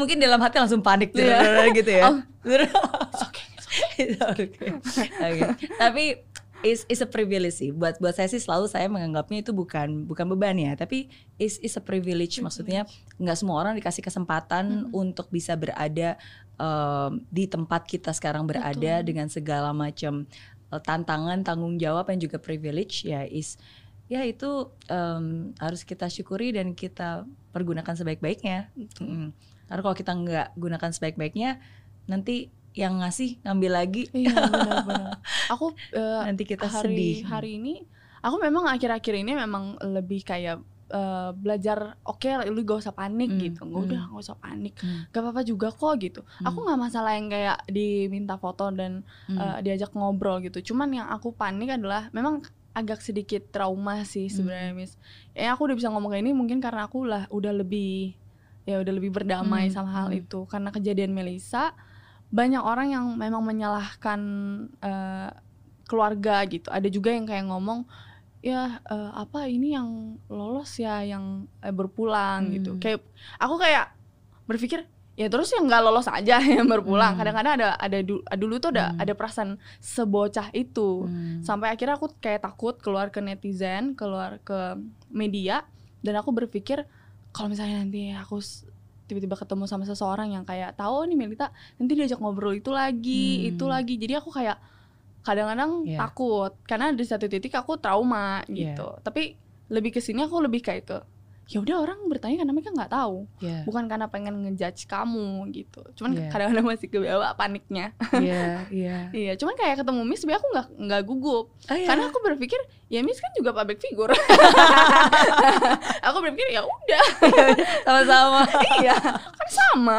mungkin dalam hati langsung panik Iya. <laughs> gitu ya Oh. Oke. Oke. Tapi is is a privilege sih. Buat buat saya sih selalu saya menganggapnya itu bukan bukan beban ya, tapi is is a privilege. Maksudnya nggak semua orang dikasih kesempatan untuk bisa berada um, di tempat kita sekarang berada Betul. dengan segala macam uh, tantangan, tanggung jawab yang juga privilege ya is ya itu um, harus kita syukuri dan kita pergunakan sebaik-baiknya. Mm-mm. Karena kalau kita nggak gunakan sebaik-baiknya, nanti yang ngasih ngambil lagi, iya benar-benar <laughs> aku eh, nanti kita hari sedih. hari ini aku memang akhir-akhir ini memang lebih kayak eh, belajar oke lu gak usah panik Hmm, gitu nggak hmm. udah gak usah panik Hmm, gak apa-apa juga kok gitu aku hmm, nggak masalah yang kayak diminta foto dan hmm. eh, diajak ngobrol gitu. Cuman yang aku panik adalah memang agak sedikit trauma sih sebenarnya Miss. Ya aku udah bisa ngomong kayak ini mungkin karena aku lah udah lebih ya udah lebih berdamai Hmm, sama hal hmm. itu karena kejadian Melisa banyak orang yang memang menyalahkan eh, keluarga gitu. Ada juga yang kayak ngomong ya eh, apa ini yang lolos ya yang eh, berpulang gitu. Hmm. Kayak aku kayak berpikir ya terus yang nggak lolos aja <laughs> yang berpulang. Hmm. Kadang-kadang ada ada du- dulu tuh ada Hmm. ada perasaan sebocah itu. Hmm. Sampai akhirnya aku kayak takut keluar ke netizen, keluar ke media dan aku berpikir kalau misalnya nanti aku tiba-tiba ketemu sama seseorang yang kayak tahu nih Melita nanti diajak ngobrol itu lagi, Hmm. itu lagi. Jadi aku kayak kadang-kadang Iya. takut karena di satu titik aku trauma Iya. gitu. Tapi lebih ke sini aku lebih kayak ke ya udah orang bertanya karena mereka nggak tahu Iya, bukan karena pengen ngejudge kamu gitu cuman Iya. kadang-kadang masih kebawa paniknya iya, <laughs> iya. iya cuman kayak ketemu Miss sebenarnya aku nggak nggak gugup Oh, iya. karena aku berpikir ya Miss kan juga public figure <laughs> aku berpikir ya udah sama-sama. <laughs> iya kan sama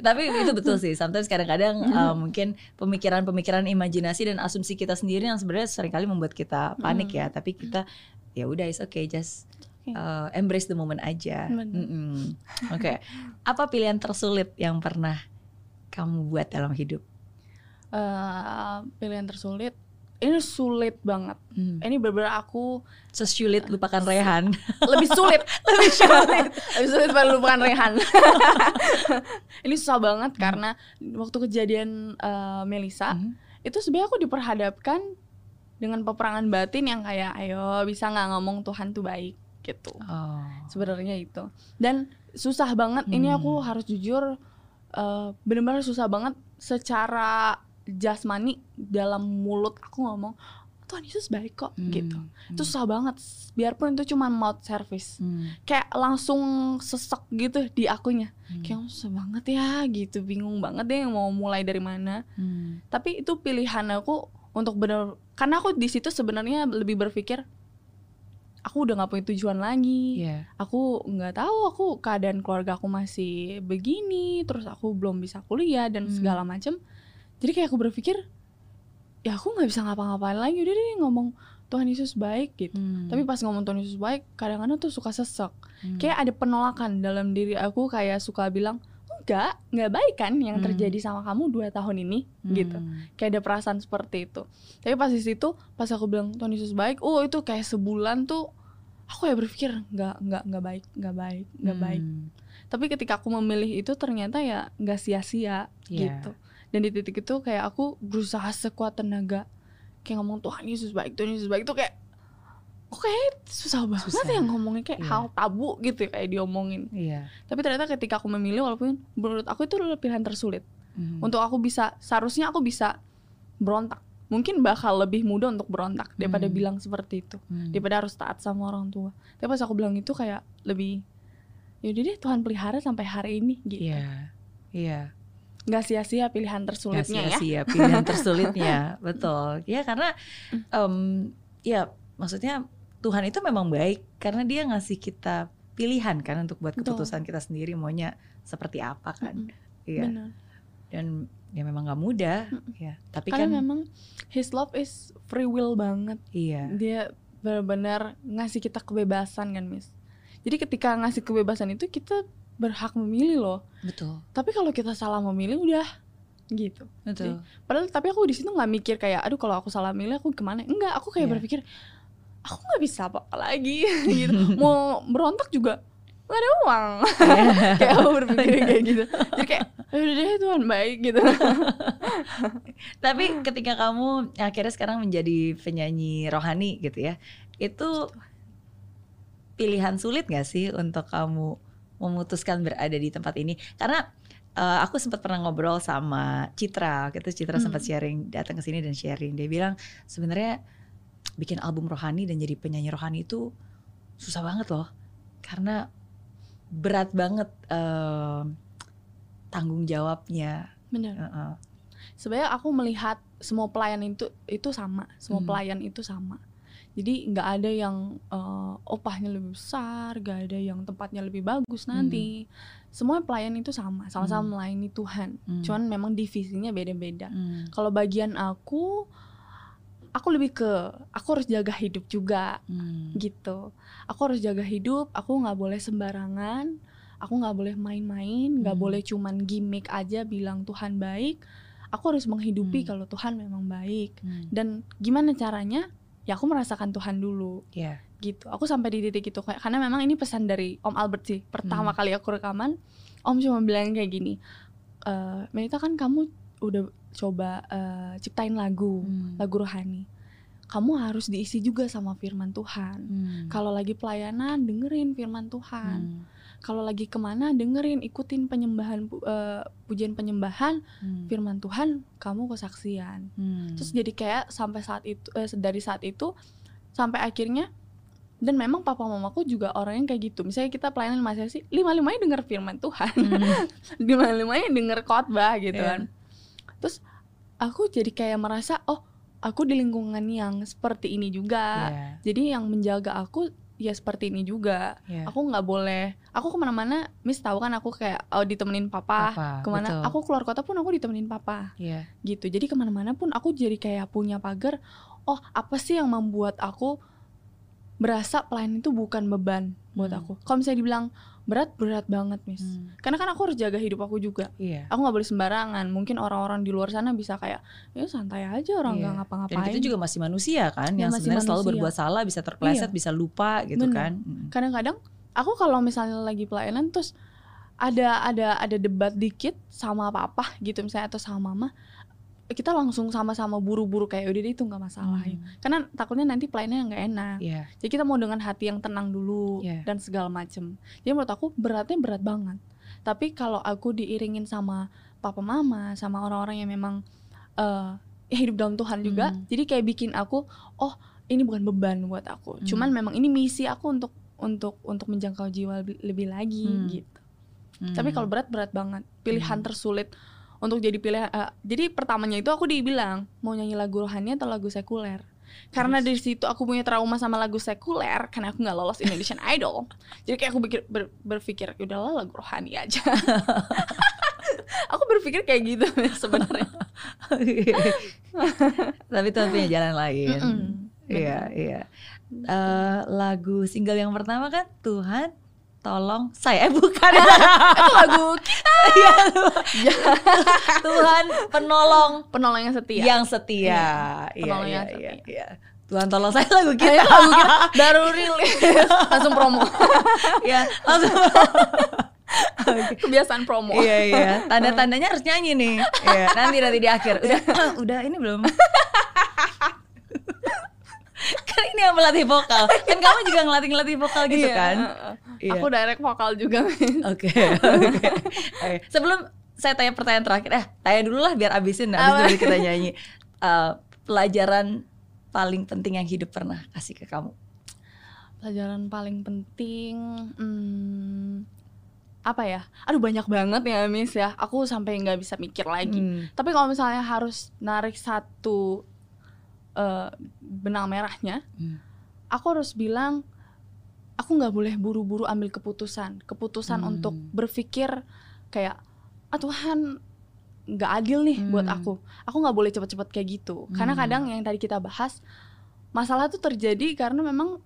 Tapi itu betul sih. Sometimes kadang-kadang uh, mungkin pemikiran-pemikiran imajinasi dan asumsi kita sendiri yang sebenarnya sering kali membuat kita panik ya. Tapi kita ya udah it's okay just Okay. uh, embrace the moment aja. Mm-mm. Oke. Apa pilihan tersulit yang pernah kamu buat dalam hidup? Eh, pilihan tersulit ini sulit banget Hmm. ini bener-bener aku Sesulit lupakan Rehan. lebih sulit <laughs> lebih sulit lebih sulit daripada lupakan Rehan <laughs> ini susah banget karena waktu kejadian eh, Melisa Mhm. itu sebenarnya aku diperhadapkan dengan peperangan batin yang kayak ayo bisa nggak ngomong Tuhan tuh baik gitu Oh. sebenarnya itu dan susah banget ini aku Hmm. harus jujur eh, benar-benar susah banget secara jasmani dalam mulut aku ngomong Tuhan Yesus baik kok Hmm. gitu itu susah banget biarpun itu cuma mouth service Hmm. kayak langsung sesek gitu di akunya Hmm. kayak susah banget ya gitu bingung banget deh mau mulai dari mana Hmm. tapi itu pilihan aku untuk bener karena aku di situ sebenarnya lebih berpikir aku udah nggak punya tujuan lagi Iya. aku nggak tahu aku keadaan keluarga aku masih begini terus aku belum bisa kuliah dan Hmm. segala macem jadi kayak aku berpikir ya aku nggak bisa ngapa-ngapain lagi udah deh ngomong Tuhan Yesus baik gitu Hmm. tapi pas ngomong Tuhan Yesus baik kadang-kadang tuh suka sesek Hmm. kayak ada penolakan dalam diri aku kayak suka bilang enggak nggak baik kan yang Hmm. terjadi sama kamu dua tahun ini gitu Hmm. kayak ada perasaan seperti itu tapi pas di situ pas aku bilang Tuhan Yesus baik oh itu kayak sebulan tuh aku ya berpikir nggak nggak nggak baik nggak baik nggak baik Hmm. tapi ketika aku memilih itu ternyata ya nggak sia-sia Iya. gitu dan di titik itu kayak aku berusaha sekuat tenaga kayak ngomong Tuhan Yesus baik Tuhan Yesus baik itu kayak kok kayak susah banget Susah. ya ngomongnya kayak Iya. hal tabu gitu kayak diomongin Iya. tapi ternyata ketika aku memilih walaupun menurut aku itu adalah pilihan tersulit Mhm. untuk aku bisa seharusnya aku bisa berontak mungkin bakal lebih mudah untuk berontak daripada Hmm. bilang seperti itu Mhm. daripada harus taat sama orang tua tapi pas aku bilang itu kayak lebih yaudah deh Tuhan pelihara sampai hari ini gitu Iya. Iya. nggak sia-sia pilihan tersulitnya ya sia-sia pilihan <laughs> tersulitnya betul ya karena em, ya maksudnya Tuhan itu memang baik karena dia ngasih kita pilihan kan untuk buat Betul. keputusan kita sendiri maunya seperti apa kan. Iya. Benar. Dan ya memang nggak mudah Mm-mm. ya. Tapi karena kan memang His love is free will banget. Iya. Dia benar-benar ngasih kita kebebasan kan Miss. Jadi ketika ngasih kebebasan itu kita berhak memilih loh. Betul. Tapi kalau kita salah memilih udah gitu. Betul. Padahal tapi aku di situ nggak mikir kayak aduh kalau aku salah milih aku ke mana? Enggak aku kayak Iya. berpikir aku nggak bisa apa lagi <laughs> gitu mau berontak juga nggak ada uang <laughs> kayak aku berpikir kayak gitu jadi kayak "Ya udah deh Tuhan baik gitu <laughs> Tapi ketika kamu akhirnya sekarang menjadi penyanyi rohani gitu ya, itu pilihan sulit gak sih untuk kamu memutuskan berada di tempat ini? Karena eh, aku sempat pernah ngobrol sama Citra, gitu Citra Hmm. sempat sharing datang ke sini dan sharing. Dia bilang sebenarnya bikin album rohani dan jadi penyanyi rohani itu susah banget loh, karena berat banget eh, tanggung jawabnya. bener Heeh. sebenarnya aku melihat semua pelayan itu itu sama semua Hmm. pelayan itu sama jadi nggak ada yang eh, opahnya lebih besar nggak ada yang tempatnya lebih bagus nanti semua pelayan itu sama sama-sama Hmm. melayani Tuhan Hmm. cuman memang divisinya beda-beda Hmm. kalau bagian aku aku lebih ke aku harus jaga hidup juga Hmm. gitu aku harus jaga hidup aku nggak boleh sembarangan aku nggak boleh main-main nggak Hmm. boleh cuman gimmick aja bilang Tuhan baik aku harus menghidupi Hmm. kalau Tuhan memang baik Hmm. dan gimana caranya ya aku merasakan Tuhan dulu Iya. gitu aku sampai di titik itu kayak karena memang ini pesan dari Om Albert sih pertama Hmm. kali aku rekaman Om cuma bilang kayak gini e, Melita kan kamu udah coba eh, ciptain lagu Hmm. lagu rohani kamu harus diisi juga sama firman Tuhan Hmm. kalau lagi pelayanan dengerin firman Tuhan Hmm. kalau lagi ke mana dengerin ikutin penyembahan eh, pujian penyembahan Hmm. firman Tuhan kamu kesaksian Hmm. terus jadi kayak sampai saat itu eh, dari saat itu sampai akhirnya dan memang papa mamaku juga orang yang kayak gitu misalnya kita pelayanan masih sih lima limanya denger firman Tuhan Hmm. <laughs> lima limanya denger khotbah gitu Iya. kan terus aku jadi kayak merasa oh aku di lingkungan yang seperti ini juga Iya. jadi yang menjaga aku ya seperti ini juga Iya. aku nggak boleh aku ke mana-mana miss tahu kan aku kayak oh, ditemenin papa, Apa? ke mana Betul. aku keluar kota pun aku ditemenin papa Iya. gitu jadi ke mana-mana pun aku jadi kayak punya pagar oh apa sih yang membuat aku berasa pelayan itu bukan beban buat Hmm. aku kalau misalnya dibilang berat berat banget miss Hmm. karena kan aku harus jaga hidup aku juga Iya. aku nggak boleh sembarangan mungkin orang-orang di luar sana bisa kayak ya santai aja orang nggak Iya. ngapa-ngapain Dan kita juga masih manusia kan, Ya, yang masih sebenarnya selalu berbuat salah, bisa terpleset, Iya. bisa lupa gitu Bener. kan. Mm. kadang-kadang aku kalau misalnya lagi pelayanan terus ada ada ada debat dikit sama papa gitu misalnya atau sama mama kita langsung sama-sama buru-buru kayak udah itu nggak masalah ya. Hmm. karena takutnya nanti pelayanannya nggak enak Iya. jadi kita mau dengan hati yang tenang dulu Iya. dan segala macem jadi menurut aku beratnya berat banget tapi kalau aku diiringin sama papa mama sama orang-orang yang memang ya hidup dalam Tuhan juga Hmm. jadi kayak bikin aku oh ini bukan beban buat aku Hmm. cuman memang ini misi aku untuk untuk untuk menjangkau jiwa lebih, lebih lagi Hmm. gitu tapi Hmm. kalau berat berat banget pilihan Hmm. tersulit untuk jadi pilihan eh, jadi pertamanya itu aku dibilang mau nyanyi lagu rohani atau lagu sekuler? Karena dari situ aku punya trauma sama lagu sekuler karena aku nggak lolos Indonesian <laughs> Idol. Jadi kayak aku pikir ber- berpikir "Ya udahlah lagu rohani aja. <laughs> Aku berpikir kayak gitu <laughs> sebenarnya. Tapi Tuhan punya jalan lain. Mm-mm. Iya, iya. Eh, lagu single yang pertama kan Tuhan tolong saya eh, bukan <laughs> itu lagu Iya, Tuhan penolong penolong yang setia yang setia. Iya, penolong iya, yang iya, setia. iya. Tuhan tolong saya lagu Nah, kita. itu lagu kita <laughs> baru rilis langsung promo <laughs> ya, langsung. kebiasaan promo iya, iya. Tanda-tandanya harus nyanyi nih. Iya, nanti nanti di akhir. Udah, udah ini belum. Kan ini yang melatih vokal. Kan kamu juga ngelatih-ngelatih vokal gitu Iya, kan? uh, uh. Iya. Aku direct vokal juga. Oke, oke. Oke. Sebelum saya tanya pertanyaan terakhir, eh tanya dulu lah biar abisin, abis Apa? itu baru kita nyanyi. Eh, pelajaran paling penting yang hidup pernah kasih ke kamu? Pelajaran paling penting hmm, apa ya? Aduh banyak banget ya Miss ya. Aku sampai nggak bisa mikir lagi. Hmm. Tapi kalau misalnya harus narik satu eh, benang merahnya, Hmm. aku harus bilang aku nggak boleh buru-buru ambil keputusan. Keputusan Hmm. untuk berpikir kayak ah Tuhan nggak adil nih buat Hmm. aku. Aku nggak boleh cepet-cepet kayak gitu. Karena Hmm. kadang yang tadi kita bahas masalah tuh terjadi karena memang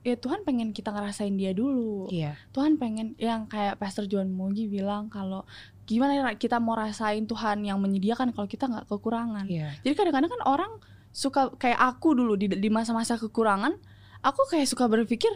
ya Tuhan pengen kita ngerasain dia dulu. Iya. Tuhan pengen yang kayak Pastor John Mogi bilang kalau gimana kita mau rasain Tuhan yang menyediakan kalau kita nggak kekurangan. Iya. Jadi kadang-kadang kan orang suka kayak aku dulu di di masa-masa kekurangan, aku kayak suka berpikir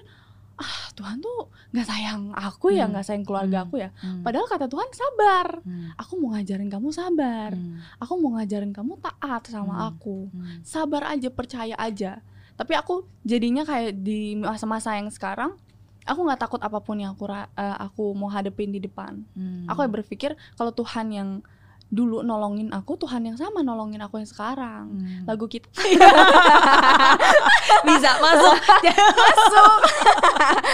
ah Tuhan tuh nggak sayang aku ya, Hmm. nggak sayang keluarga Hmm. aku ya. Hmm. Padahal kata Tuhan sabar. Hmm. Aku mau ngajarin kamu sabar. Hmm. Aku mau ngajarin kamu taat sama Hmm. aku. Hmm. Sabar aja, percaya aja. Tapi aku jadinya kayak di masa-masa yang sekarang, aku nggak takut apa pun yang aku eh, aku mau hadepin di depan. Hmm. Aku berpikir kalau Tuhan yang dulu nolongin aku, Tuhan yang sama nolongin aku yang sekarang. Hmm. Lagu kita <laughs> bisa masuk. <laughs> masuk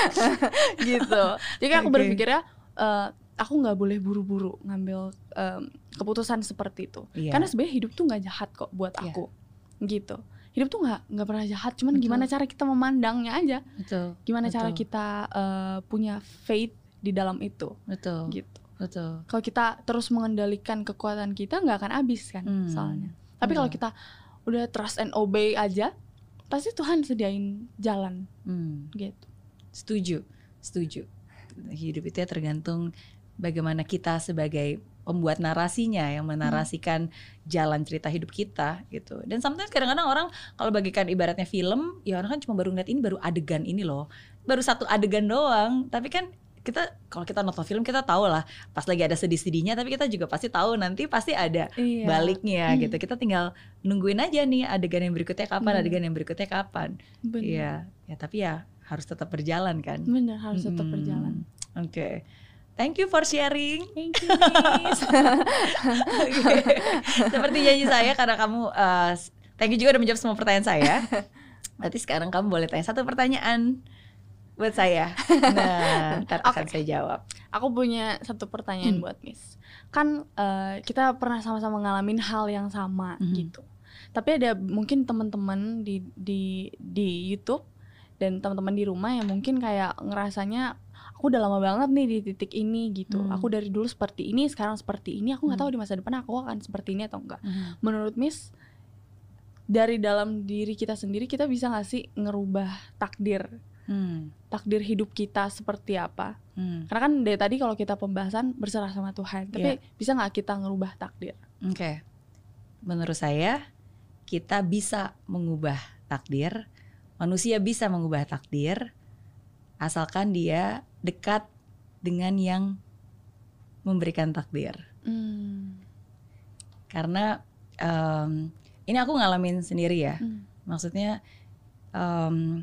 <laughs> gitu. Jadi aku Oke. berpikirnya eh, aku nggak boleh buru-buru ngambil em, keputusan seperti itu. Iya. Karena sebenarnya hidup tuh nggak jahat kok buat Iya. aku. Gitu. Hidup tuh nggak nggak pernah jahat, cuman Betul. gimana cara kita memandangnya aja. betul. Gimana cara Betul. kita eh, punya faith di dalam itu. Betul. Gitu. Betul. Kalau kita terus mengendalikan kekuatan kita nggak akan habis kan Hmm. soalnya. Tapi kalau kita udah trust and obey aja, pasti Tuhan sediain jalan Hmm. gitu. Setuju, setuju. Hidup itu ya tergantung bagaimana kita sebagai pembuat narasinya yang menarasikan jalan cerita hidup kita gitu. Dan sometimes kadang-kadang orang kalau bagikan ibaratnya film, ya orang kan cuma baru ngeliat ini baru adegan ini loh. Baru satu adegan doang, tapi kan kita kalau kita nonton film kita tahu lah pas lagi ada sedih-sedihnya tapi kita juga pasti tahu nanti pasti ada Iya. baliknya Hmm. gitu. Kita tinggal nungguin aja nih adegan yang berikutnya kapan, Bener. adegan yang berikutnya kapan. Iya, ya tapi ya harus tetap berjalan kan. Bener harus tetap Mm-mm. berjalan. Oke. Thank you for sharing. Thank you. <laughs> Seperti janji saya karena kamu uh, thank you juga udah menjawab semua pertanyaan saya. <laughs> Berarti sekarang kamu boleh tanya satu pertanyaan buat saya. <laughs> Nah, ntar akan saya jawab. Aku punya satu pertanyaan Hmm. buat Miss. Kan eh, kita pernah sama-sama ngalamin hal yang sama Mhm. gitu. Tapi ada mungkin teman-teman di di di YouTube dan teman-teman di rumah yang mungkin kayak ngerasanya aku udah lama banget nih di titik ini gitu. Hmm. Aku dari dulu seperti ini, sekarang seperti ini. Aku nggak Hmm. tahu di masa depan aku akan seperti ini atau enggak. Menurut Miss dari dalam diri kita sendiri kita bisa nggak sih ngerubah takdir Hmm. takdir hidup kita seperti apa? Hmm. Karena kan dari tadi kalau kita pembahasan berserah sama Tuhan, tapi bisa nggak kita ngerubah takdir? Oke. Menurut saya kita bisa mengubah takdir. Manusia bisa mengubah takdir asalkan dia dekat dengan yang memberikan takdir. Hmm. Karena em, ini aku ngalamin sendiri ya. Hmm. Maksudnya em,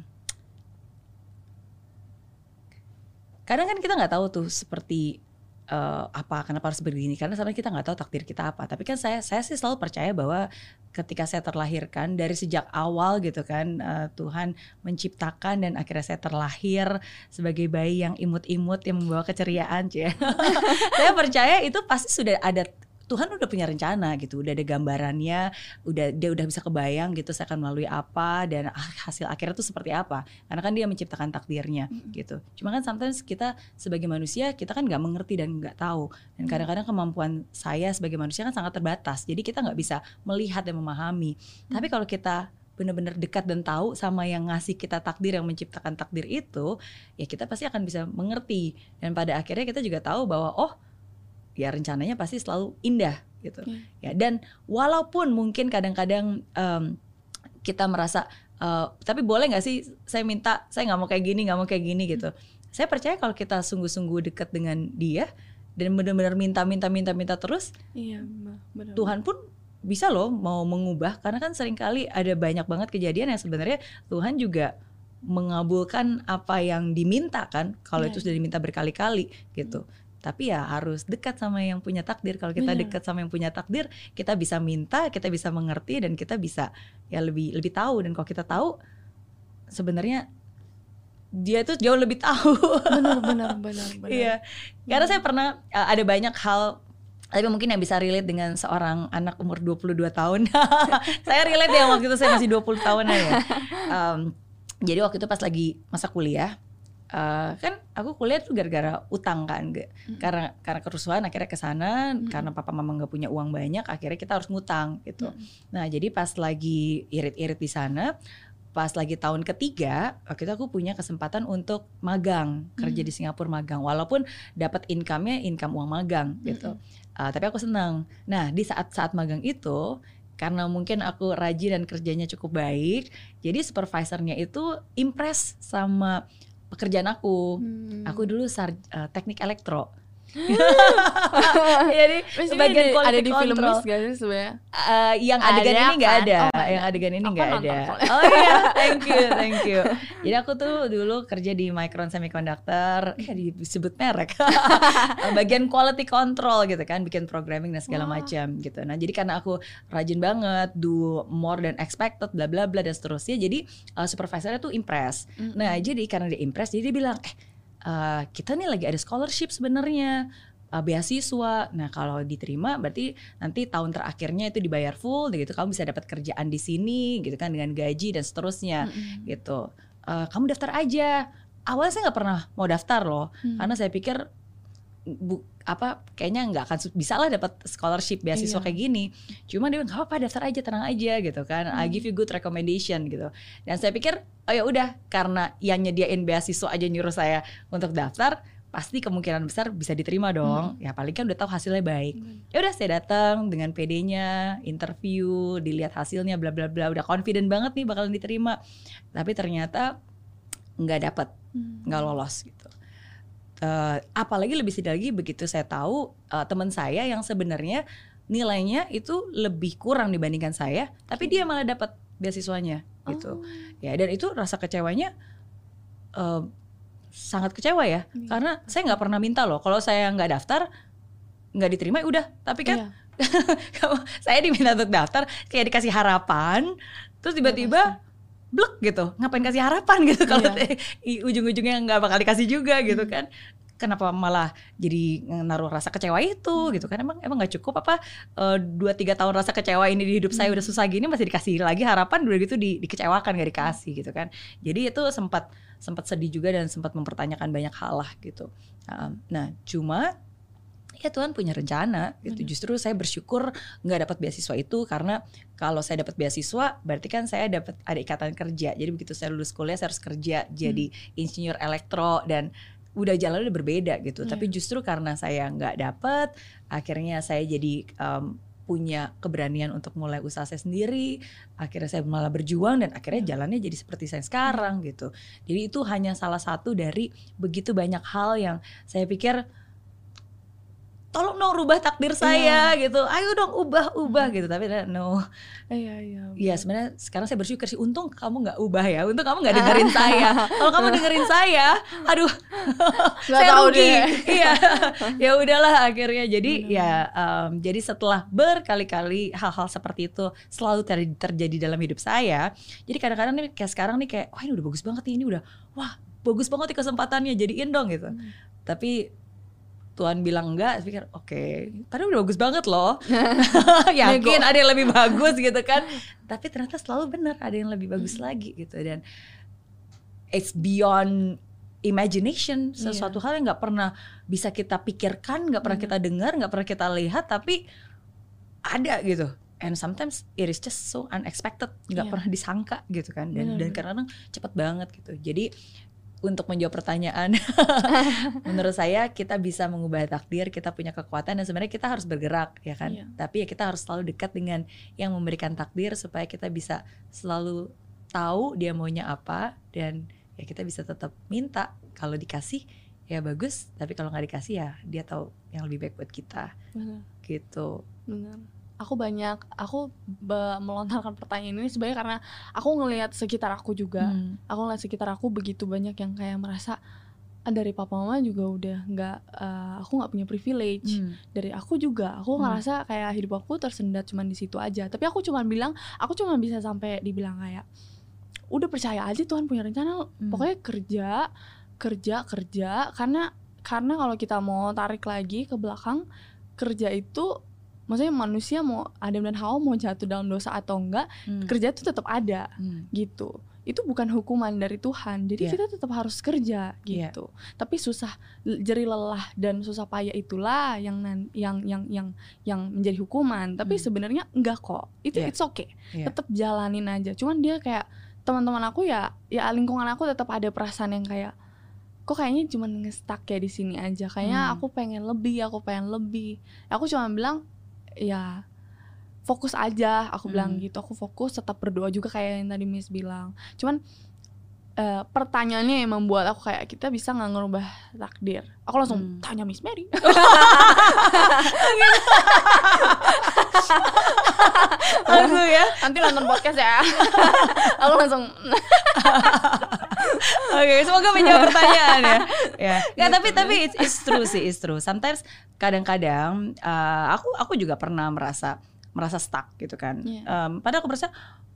kadang kan kita nggak tahu tuh seperti eh, apa kenapa harus begini karena sebenarnya kita nggak tahu takdir kita apa. Tapi kan saya saya sih selalu percaya bahwa ketika saya terlahirkan dari sejak awal gitu kan eh, Tuhan menciptakan dan akhirnya saya terlahir sebagai bayi yang imut-imut yang membawa keceriaan cie. <laughs> saya percaya itu pasti sudah ada Tuhan udah punya rencana gitu, udah ada gambarannya, udah dia udah bisa kebayang gitu saya akan melalui apa dan ah, hasil akhirnya tuh seperti apa. Karena kan dia menciptakan takdirnya Mm-mm. gitu. Cuma kan sometimes kita sebagai manusia kita kan nggak mengerti dan nggak tahu. Dan Mm. kadang-kadang kemampuan saya sebagai manusia kan sangat terbatas. Jadi kita nggak bisa melihat dan memahami. Tapi kalau kita benar-benar dekat dan tahu sama yang ngasih kita takdir yang menciptakan takdir itu, ya kita pasti akan bisa mengerti. Dan pada akhirnya kita juga tahu bahwa oh ya rencananya pasti selalu indah gitu. Iya. Ya dan walaupun mungkin kadang-kadang em, kita merasa eh, tapi boleh nggak sih saya minta saya nggak mau kayak gini nggak mau kayak gini gitu. Saya percaya kalau kita sungguh-sungguh dekat dengan dia dan benar-benar minta minta minta minta terus Iya, benar. Tuhan pun bisa loh mau mengubah karena kan sering kali ada banyak banget kejadian yang sebenarnya Tuhan juga mengabulkan apa yang diminta kan kalau Iya. itu sudah diminta berkali-kali gitu tapi ya harus dekat sama yang punya takdir. Kalau kita dekat sama yang punya takdir kita bisa minta kita bisa mengerti dan kita bisa ya lebih lebih tahu. Dan kalau kita tahu sebenarnya dia itu jauh lebih tahu. Benar benar <laughs> benar benar. Iya, karena saya pernah uh, ada banyak hal tapi mungkin yang bisa relate dengan seorang anak umur 22 tahun. <laughs> saya relate ya waktu itu saya masih 20 tahun ya. <laughs> Um, jadi waktu itu pas lagi masa kuliah uh, kan aku kuliah tuh gara-gara utang kan Mm. karena karena kerusuhan akhirnya ke sana Mm. karena papa mama nggak punya uang banyak akhirnya kita harus ngutang gitu. Mm. Nah, jadi pas lagi irit-irit di sana, pas lagi tahun ketiga, waktu itu aku punya kesempatan untuk magang, kerja Hmm. di Singapura magang. Walaupun dapat income-nya income uang magang gitu. Uh, tapi aku senang. Nah, di saat-saat magang itu karena mungkin aku rajin dan kerjanya cukup baik, jadi supervisornya itu impress sama pekerjaan aku. Hmm. Aku dulu sar- uh, teknik elektro. <laughs> jadi bagian ada, quality ada di film. Miss gak sih sebenarnya? Eh, yang adegan Ada ini nggak kan? ada, Oh, yang adegan ini nggak nonton ada. Oh iya, <laughs> thank you, thank you. Jadi aku tuh dulu kerja di Micron Semiconductor, ya disebut merek, <laughs> bagian quality control gitu kan, bikin programming dan segala macam gitu. Nah jadi karena aku rajin banget, do more than expected, bla bla bla dan seterusnya, jadi uh, supervisornya tuh impress. Mm. Nah jadi karena dia impress, jadi dia bilang, eh uh, kita nih lagi ada scholarship sebenarnya uh, beasiswa. Nah kalau diterima berarti nanti tahun terakhirnya itu dibayar full, gitu. Kamu bisa dapat kerjaan di sini, gitu kan dengan gaji dan seterusnya, Mm-mm. gitu. Uh, kamu daftar aja. Awalnya saya nggak pernah mau daftar loh, Hmm. karena saya pikir bu, apa kayaknya nggak akan bisa lah dapat scholarship beasiswa Iya. kayak gini. Cuma dia bilang nggak apa-apa daftar aja tenang aja gitu kan. I Hmm. give you good recommendation gitu. Dan saya pikir oh ya udah karena yang nyediain beasiswa aja nyuruh saya untuk daftar pasti kemungkinan besar bisa diterima dong. Ya paling kan udah tahu hasilnya baik. Ya udah saya datang dengan PD-nya, interview, dilihat hasilnya bla bla bla udah confident banget nih bakalan diterima. Tapi ternyata nggak dapat Hmm. nggak lolos gitu. Eh, apalagi lebih sedih lagi begitu saya tahu eh, teman saya yang sebenarnya nilainya itu lebih kurang dibandingkan saya, tapi dia malah dapat beasiswanya gitu. Oh. Ya dan itu rasa kecewanya eh, sangat kecewa ya, Iya. karena saya nggak pernah minta loh. Kalau saya nggak daftar nggak diterima ya udah. Tapi kan Iya. kalau <laughs> saya diminta untuk daftar kayak dikasih harapan, terus tiba-tiba blek gitu. Ngapain kasih harapan gitu kalau <laughs> i- ujung-ujungnya nggak bakal dikasih juga gitu Hmm. kan. Kenapa malah jadi naruh rasa kecewa itu Hmm. gitu kan? Emang emang nggak cukup apa eh, dua tiga tahun rasa kecewa ini di hidup saya Hmm. udah susah gini masih dikasih lagi harapan udah gitu di, dikecewakan gak dikasih gitu kan. Jadi itu sempat sempat sedih juga dan sempat mempertanyakan banyak hal lah gitu. Nah cuma ya Tuhan punya rencana gitu. Justru saya bersyukur nggak dapat beasiswa itu karena kalau saya dapat beasiswa berarti kan saya dapat ada ikatan kerja. Jadi begitu saya lulus kuliah saya harus kerja jadi insinyur elektro dan udah jalan udah berbeda gitu. Iya. Tapi justru karena saya nggak dapat, akhirnya saya jadi um, punya keberanian untuk mulai usaha saya sendiri. Akhirnya saya malah berjuang dan akhirnya Iya. jalannya jadi seperti saya sekarang gitu. Jadi itu hanya salah satu dari begitu banyak hal yang saya pikir tolong dong rubah takdir saya gitu. Ayo dong ubah ubah gitu. Tapi no. Iya iya. Iya sebenarnya sekarang saya bersyukur sih untung kamu nggak ubah ya. Untung kamu nggak dengerin <laughs> saya. Kalau kamu dengerin saya, aduh <laughs> saya tahu rugi. deh. <laughs> Iya. ya udahlah akhirnya. Jadi Benar. ya em, jadi setelah berkali-kali hal-hal seperti itu selalu ter- terjadi dalam hidup saya. Jadi kadang-kadang nih kayak sekarang nih kayak wah ini udah bagus banget nih ini udah wah bagus banget nih kesempatannya jadiin dong gitu. Hmm. Tapi Tuhan bilang enggak, saya pikir oke, tadi udah bagus banget loh. <laughs> <laughs> Yakin ada yang lebih bagus gitu kan. <laughs> Tapi ternyata selalu benar ada yang lebih bagus lagi gitu dan it's beyond imagination sesuatu hal yang nggak pernah bisa kita pikirkan, nggak pernah Benar. kita dengar, nggak pernah kita lihat, tapi ada gitu. And sometimes it is just so unexpected, nggak Iya. pernah disangka gitu kan. Dan Benar, dan kadang-kadang cepet banget gitu. Jadi untuk menjawab pertanyaan, <laughs> menurut saya kita bisa mengubah takdir, kita punya kekuatan dan sebenarnya kita harus bergerak ya kan. Iya. Tapi ya kita harus selalu dekat dengan yang memberikan takdir supaya kita bisa selalu tahu dia maunya apa dan ya kita bisa tetap minta kalau dikasih ya bagus, tapi kalau nggak dikasih ya dia tahu yang lebih baik buat kita Benar gitu. benar. Aku banyak aku be- melontarkan pertanyaan ini sebenarnya karena aku ngelihat sekitar aku juga Hmm. aku ngeliat sekitar aku begitu banyak yang kayak merasa "Ah, dari papa mama juga udah nggak eh, aku nggak punya privilege Hmm. dari aku juga aku Hmm. ngerasa kayak hidup aku tersendat cuman di situ aja tapi aku cuman bilang aku cuma bisa sampai dibilang kayak udah percaya aja Tuhan punya rencana Hmm. pokoknya kerja kerja kerja karena karena kalau kita mau tarik lagi ke belakang kerja itu maksudnya manusia mau Adam dan Hawa mau jatuh dalam dosa atau enggak Hmm. kerja itu tetap ada Hmm. gitu itu bukan hukuman dari Tuhan jadi Iya. kita tetap harus kerja Iya. gitu tapi susah jeri lelah dan susah payah itulah yang yang yang yang yang menjadi hukuman tapi Hmm. sebenarnya enggak kok itu Iya. it's okay Iya. tetap jalanin aja cuman dia kayak teman-teman aku ya ya lingkungan aku tetap ada perasaan yang kayak kok kayaknya cuman ngestak ya di sini aja kayaknya Hmm. aku pengen lebih aku pengen lebih aku cuma bilang ya fokus aja aku bilang Hmm. gitu aku fokus tetap berdoa juga kayak yang tadi Miss bilang cuman eh, pertanyaannya yang membuat aku kayak kita bisa nggak ngerubah takdir aku langsung Hmm. tanya Miss Mary <laughs> Langsung ya. nanti nonton podcast ya aku langsung <laughs> Oke, semoga menjawab pertanyaan ya. Ya, Nggak, Gitu. tapi tapi it's, it's true sih, it's true. Sometimes kadang-kadang uh, aku aku juga pernah merasa merasa stuck gitu kan. Iya. Um, padahal aku merasa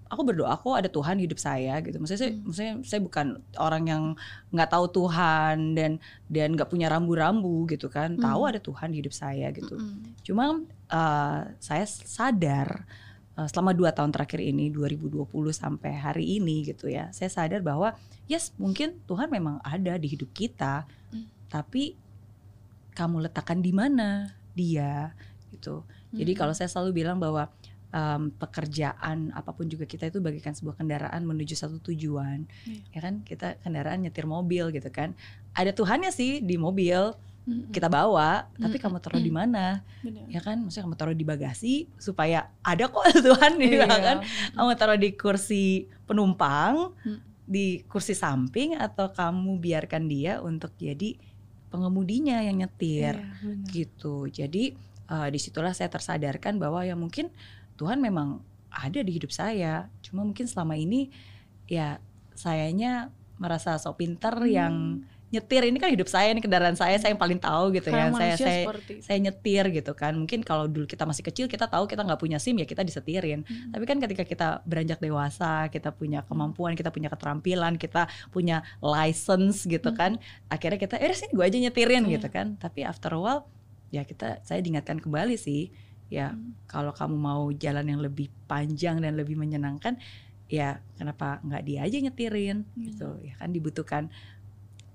aku berdoa aku ada Tuhan di hidup saya gitu. Maksudnya saya, Hmm. maksudnya saya bukan orang yang nggak tahu Tuhan dan dan nggak punya rambu-rambu gitu kan. Tahu Hmm. ada Tuhan di hidup saya gitu. Mm-mm. Cuma uh, saya sadar uh, selama dua tahun terakhir ini 2020 sampai hari ini gitu ya, saya sadar bahwa yes mungkin Tuhan memang ada di hidup kita, Hmm. tapi kamu letakkan di mana dia gitu. Jadi Mm-mm. kalau saya selalu bilang bahwa um, pekerjaan apa pun juga kita itu bagaikan sebuah kendaraan menuju satu tujuan, Iya. ya kan kita kendaraan nyetir mobil gitu kan, ada Tuhannya sih di mobil Kita bawa, tapi kamu taruh di mana? Bener. ya kan maksudnya kamu taruh di bagasi supaya ada kok <laughs> Tuhan di Iya. kan kamu taruh di kursi penumpang Hmm. di kursi samping atau kamu biarkan dia untuk jadi pengemudinya yang nyetir Iya, bener. gitu jadi eh, di situlah saya tersadarkan bahwa ya mungkin Tuhan memang ada di hidup saya cuma mungkin selama ini ya sayanya merasa sok pinter Hmm. yang nyetir ini kan hidup saya ini kendaraan saya saya yang paling tahu gitu Kayak ya saya saya saya nyetir gitu kan mungkin kalau dulu kita masih kecil kita tahu kita nggak punya sim ya kita disetirin Mm. tapi kan ketika kita beranjak dewasa kita punya kemampuan kita punya keterampilan kita punya license gitu Hmm. kan akhirnya kita eh sini gue aja nyetirin Iya. gitu kan tapi after a while ya kita saya diingatkan kembali sih ya Hmm. kalau kamu mau jalan yang lebih panjang dan lebih menyenangkan ya kenapa nggak dia aja nyetirin Iya. gitu ya kan dibutuhkan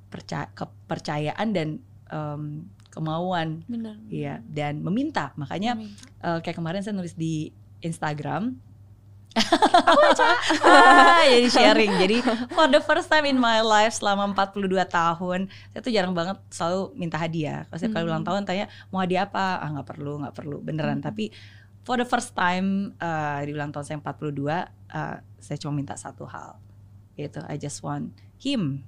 percaya kepercayaan dan em, kemauan Bener. Iya, dan meminta. Makanya Amin. eh, kayak kemarin saya nulis di Instagram. Ah, <laughs> jadi sharing. Jadi for the first time in my life selama 42 tahun, saya tuh jarang banget selalu minta hadiah. Kalau saya kalau Hmm. ulang tahun tanya mau hadiah apa? Ah nggak perlu, nggak perlu. Beneran. Hmm. Tapi for the first time eh, di ulang tahun saya 42, eh, saya cuma minta satu hal. Yaitu I just want him,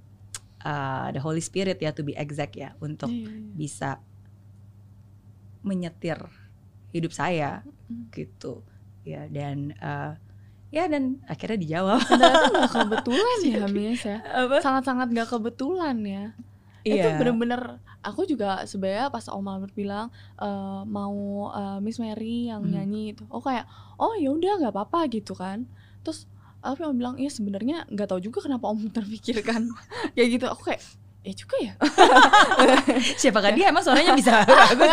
eh, the Holy Spirit ya to be exact ya, untuk Iya, iya. bisa menyetir hidup saya Mm. gitu ya dan eh, ya dan akhirnya dijawab Ternyata gak <laughs> kebetulan ya Miss ya Sangat-sangat gak kebetulan ya Itu Iya. bener-bener Aku juga sebenarnya pas Om Albert bilang eh, Mau eh, Miss Mary yang Hmm. nyanyi itu Oh kayak Oh ya udah nggak apa-apa gitu kan Terus Tapi Om bilang Iya sebenarnya nggak tahu juga kenapa Om terpikirkan. <laughs> Kayak gitu Aku kayak Ya juga ya. <laughs> Siapakah dia? Emang suaranya bisa <laughs> bagus?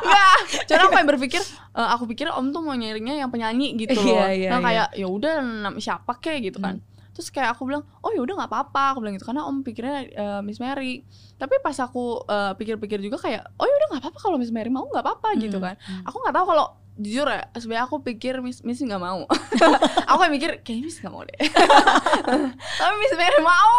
Enggak Cuman aku yang berpikir eh, Aku pikir Om tuh mau nyaringnya yang penyanyi gitu loh. Iya, iya, Nah iya. kayak ya udah siapa kek? gitu kan. Terus kayak aku bilang, oh ya udah nggak apa-apa, aku bilang gitu karena om pikirnya eh, Miss Mary. Tapi pas aku eh, pikir-pikir juga kayak, oh ya udah nggak apa-apa kalau Miss Mary mau nggak apa-apa gitu Hmm, kan. hmm. Aku nggak tahu kalau jujur ya, sebenarnya aku pikir Miss Miss nggak mau. <laughs> aku kayak mikir kayaknya Miss nggak mau deh. <laughs> Tapi Miss Mary mau.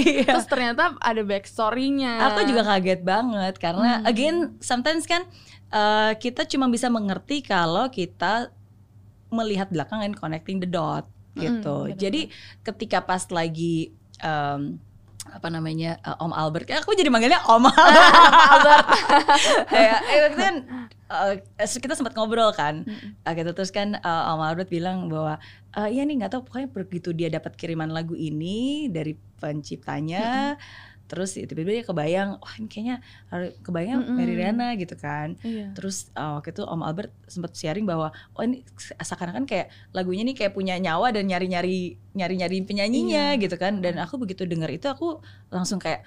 Iya. Terus ternyata ada backstorynya. aku juga kaget banget karena Hmm. again sometimes kan eh, kita cuma bisa mengerti kalau kita melihat belakangan connecting the dot gitu benar-benar. jadi ketika pas lagi em, apa namanya eh, Om Albert, aku jadi manggilnya Om <laughs> Albert. <laughs> ya, eh, waktu itu kan uh, kita sempat ngobrol kan, Mm-mm. uh, gitu. Terus kan uh, Om Albert bilang bahwa uh, iya nih nggak tahu pokoknya begitu dia dapat kiriman lagu ini dari penciptanya, terus tiba-tiba dia kebayang, wah ini kayaknya kebayang Mm-mm. Mary Riana gitu kan. Iya. Terus uh, waktu itu Om Albert sempat sharing bahwa oh ini seakan-akan kayak lagunya nih kayak punya nyawa dan nyari-nyari nyari-nyari penyanyinya gitu kan. Dan aku begitu dengar itu aku langsung kayak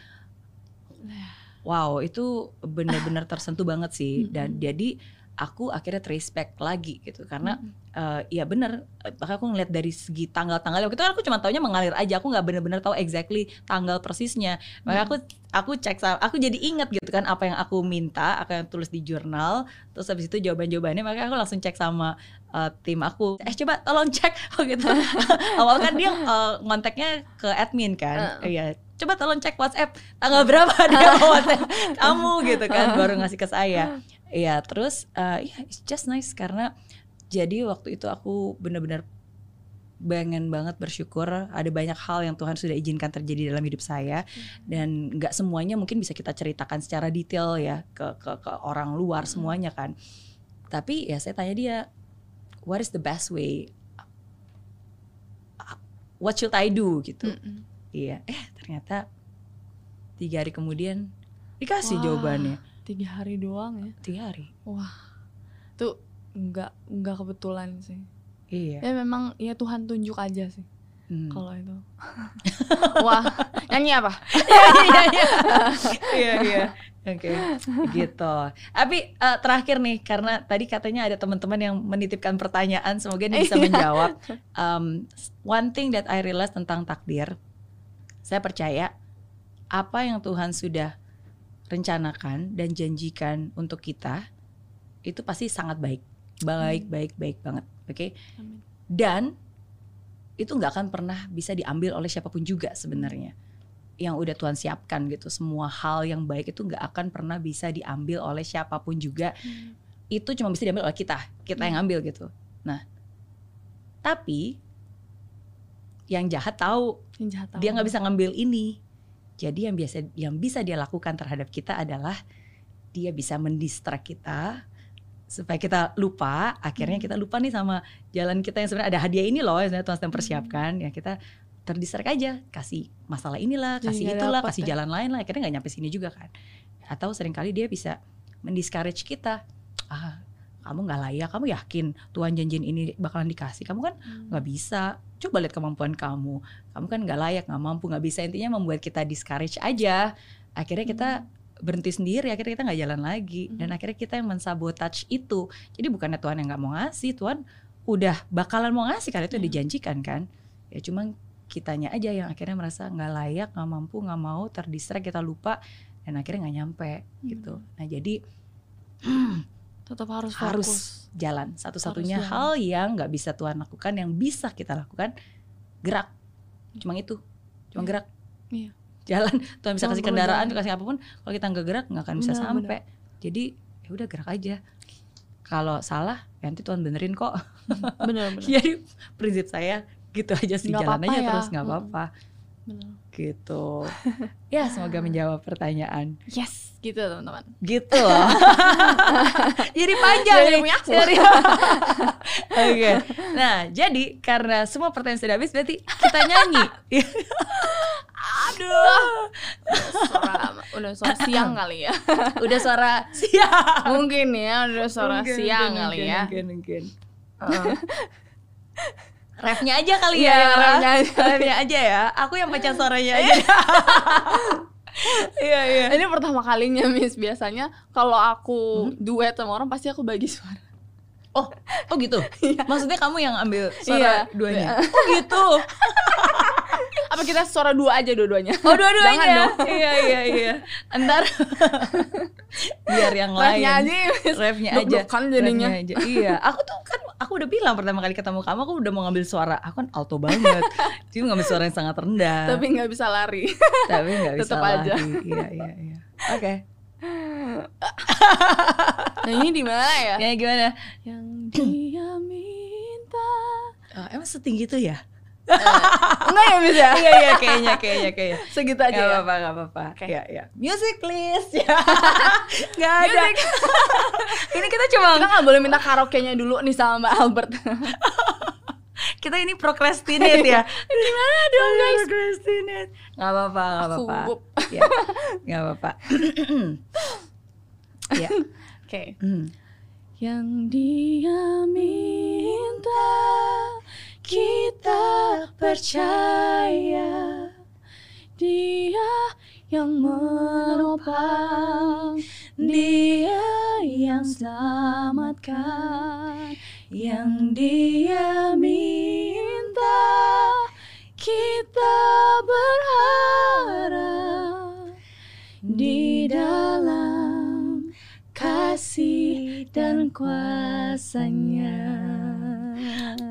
wow itu benar-benar tersentuh banget sih. Dan Mm-mm. jadi aku akhirnya trace back lagi gitu. Karena Mm-mm. eh, ya bener bahkan aku ngeliat dari segi tanggal-tanggal waktu itu kan aku cuma taunya mengalir aja aku nggak bener-bener tahu exactly tanggal persisnya. Makanya aku aku cek sama aku jadi inget gitu kan apa yang aku minta apa yang tulis di jurnal. Terus habis itu jawaban-jawabannya makanya aku langsung cek sama eh, tim aku. Eh coba tolong cek. <laughs> Oh gitu. <laughs> Awal kan dia eh, ngonteknya ke admin kan. Iya coba tolong cek WhatsApp tanggal berapa dia <laughs> WhatsApp kamu gitu kan baru ngasih ke saya Iya, terus uh, ya it's just nice karena jadi waktu itu aku benar-benar pengen banget bersyukur ada banyak hal yang Tuhan sudah izinkan terjadi dalam hidup saya dan nggak semuanya mungkin bisa kita ceritakan secara detail ya ke ke, ke orang luar semuanya kan. Tapi ya saya tanya dia, what is the best way? What should I do gitu? Mm-mm. Iya, eh ternyata tiga hari kemudian dikasih Wah. jawabannya Tiga hari doang ya. tiga hari. Wah. Tuh nggak nggak kebetulan sih. Iya. Ya memang ya Tuhan tunjuk aja sih Hmm. kalau itu. <laughs> Wah, nyanyi apa? iya iya iya iya oke gitu tapi eh, terakhir nih karena tadi katanya ada teman-teman yang menitipkan pertanyaan semoga dia bisa Iya. menjawab um, one thing that I realize tentang takdir saya percaya apa yang Tuhan sudah rencanakan dan janjikan untuk kita itu pasti sangat baik. Baik Hmm. baik baik banget. Oke? Amin. dan itu nggak akan pernah bisa diambil oleh siapa pun juga sebenarnya. Yang udah Tuhan siapkan gitu semua hal yang baik itu nggak akan pernah bisa diambil oleh siapa pun juga. Itu cuma bisa diambil oleh kita kita yang ambil gitu. Nah tapi yang jahat tahu. Yang jahat tahu. dia nggak bisa ngambil ini jadi yang biasa yang bisa dia lakukan terhadap kita adalah dia bisa mendistrak kita supaya kita lupa. Akhirnya Hmm. kita lupa nih sama jalan kita yang sebenarnya. Ada hadiah ini loh yang sebenarnya Tuhan sedang Hmm. persiapkan. Ya kita terdistrak aja. Kasih masalah inilah Jadi kasih nggak itulah kasih ya. jalan lain lah. Akhirnya nggak nyampe sini juga kan. Atau sering kali dia bisa mendiscourage kita. Ah kamu nggak layak kamu yakin Tuhan janjiin ini bakalan dikasih? Kamu kan Hmm. nggak bisa. Coba lihat kemampuan kamu. Kamu kan nggak layak nggak mampu nggak bisa. Intinya membuat kita discourage aja. Akhirnya kita berhenti sendiri akhirnya kita nggak jalan lagi. Dan Hmm. akhirnya kita yang mensabotage itu. Jadi bukannya Tuhan yang nggak mau ngasih Tuhan udah bakalan mau ngasih karena itu Hmm. dijanjikan kan. Ya cuman kitanya aja yang akhirnya merasa nggak layak nggak mampu nggak mau terdistract kita lupa dan akhirnya nggak nyampe gitu. Nah jadi <clears throat> <clears throat> tetap harus harus fokus. jalan. Satu-satunya hal yang nggak bisa Tuhan lakukan yang bisa kita lakukan gerak. Cuma itu. Cuma Iya. gerak. Iya. jalan. Tuhan bisa Cuma kasih kendaraan jalan. kasih apa pun kalau kita nggak gerak nggak akan bisa Benar, sampai. Jadi ya udah gerak aja. Kalau salah ya nanti Tuhan benerin kok. Bener bener. <laughs> jadi prinsip saya gitu aja sih. Nggak jalan aja ya. terus nggak Mm-mm. apa-apa. Gitu. <laughs> Ya semoga menjawab pertanyaan. Yes, gitu teman-teman. gitu loh <laughs> jadi panjang Jadi punya aku. <laughs> Oke nah jadi karena semua pertanyaan sudah habis berarti kita nyanyi <laughs> Aduh. Suara, udah suara siang kali ya. udah suara siap Mungkin ya, udah suara Mungkin, siang mungkin, kali mungkin, ya. mungkin mungkin Heeh. refnya aja kali Iya, ya refnya aja. refnya aja ya aku yang pecah suaranya aja pertama kalinya Miss biasanya kalau aku duet sama orang pasti aku bagi suara. Oh oh gitu? <laughs> Maksudnya kamu yang ambil suara Iya. duanya oh gitu? <laughs> Apa kita suara dua aja dua-duanya? Oh dua-duanya? Jangan dong. <laughs> Iya iya iya. Ntar. Biar yang lain. Refnya aja. Refnya aja. Deg-degan jadinya. Refnya aja. Iya. Aku tuh kan Aku udah bilang pertama kali ketemu kamu Aku udah mau ngambil suara. Aku kan alto banget. Jadi ngambil suara yang sangat rendah. Tapi nggak bisa lari. Tapi gak bisa tetep aja. Iya iya iya. Oke <laughs> Nah ini di mana ya? Ya gimana Yang dia minta. Oh, Emang setinggi itu ya Enggak ya Miss ya? Iya iya kayaknya kayaknya kayaknya. Segitu aja Gak ya. apa-apa, gak apa-apa. Oke. Ya, ya. Music please. <laughs> Ya. gak ada. <laughs> Ini kita cuma Kita nggak boleh minta karaoke-nya dulu nih sama Mbak Albert. Kita ini procrastinate ya. <laughs> Gimana dong guys? Procrastinate. Gak apa-apa, gak apa-apa. Ya, gak apa-apa. <coughs> ya. Oke. Hmm. Yang dia minta kita percaya Dia yang menopang Dia yang selamatkan Yang dia minta kita berharap Di dalam kasih dan kuasanya.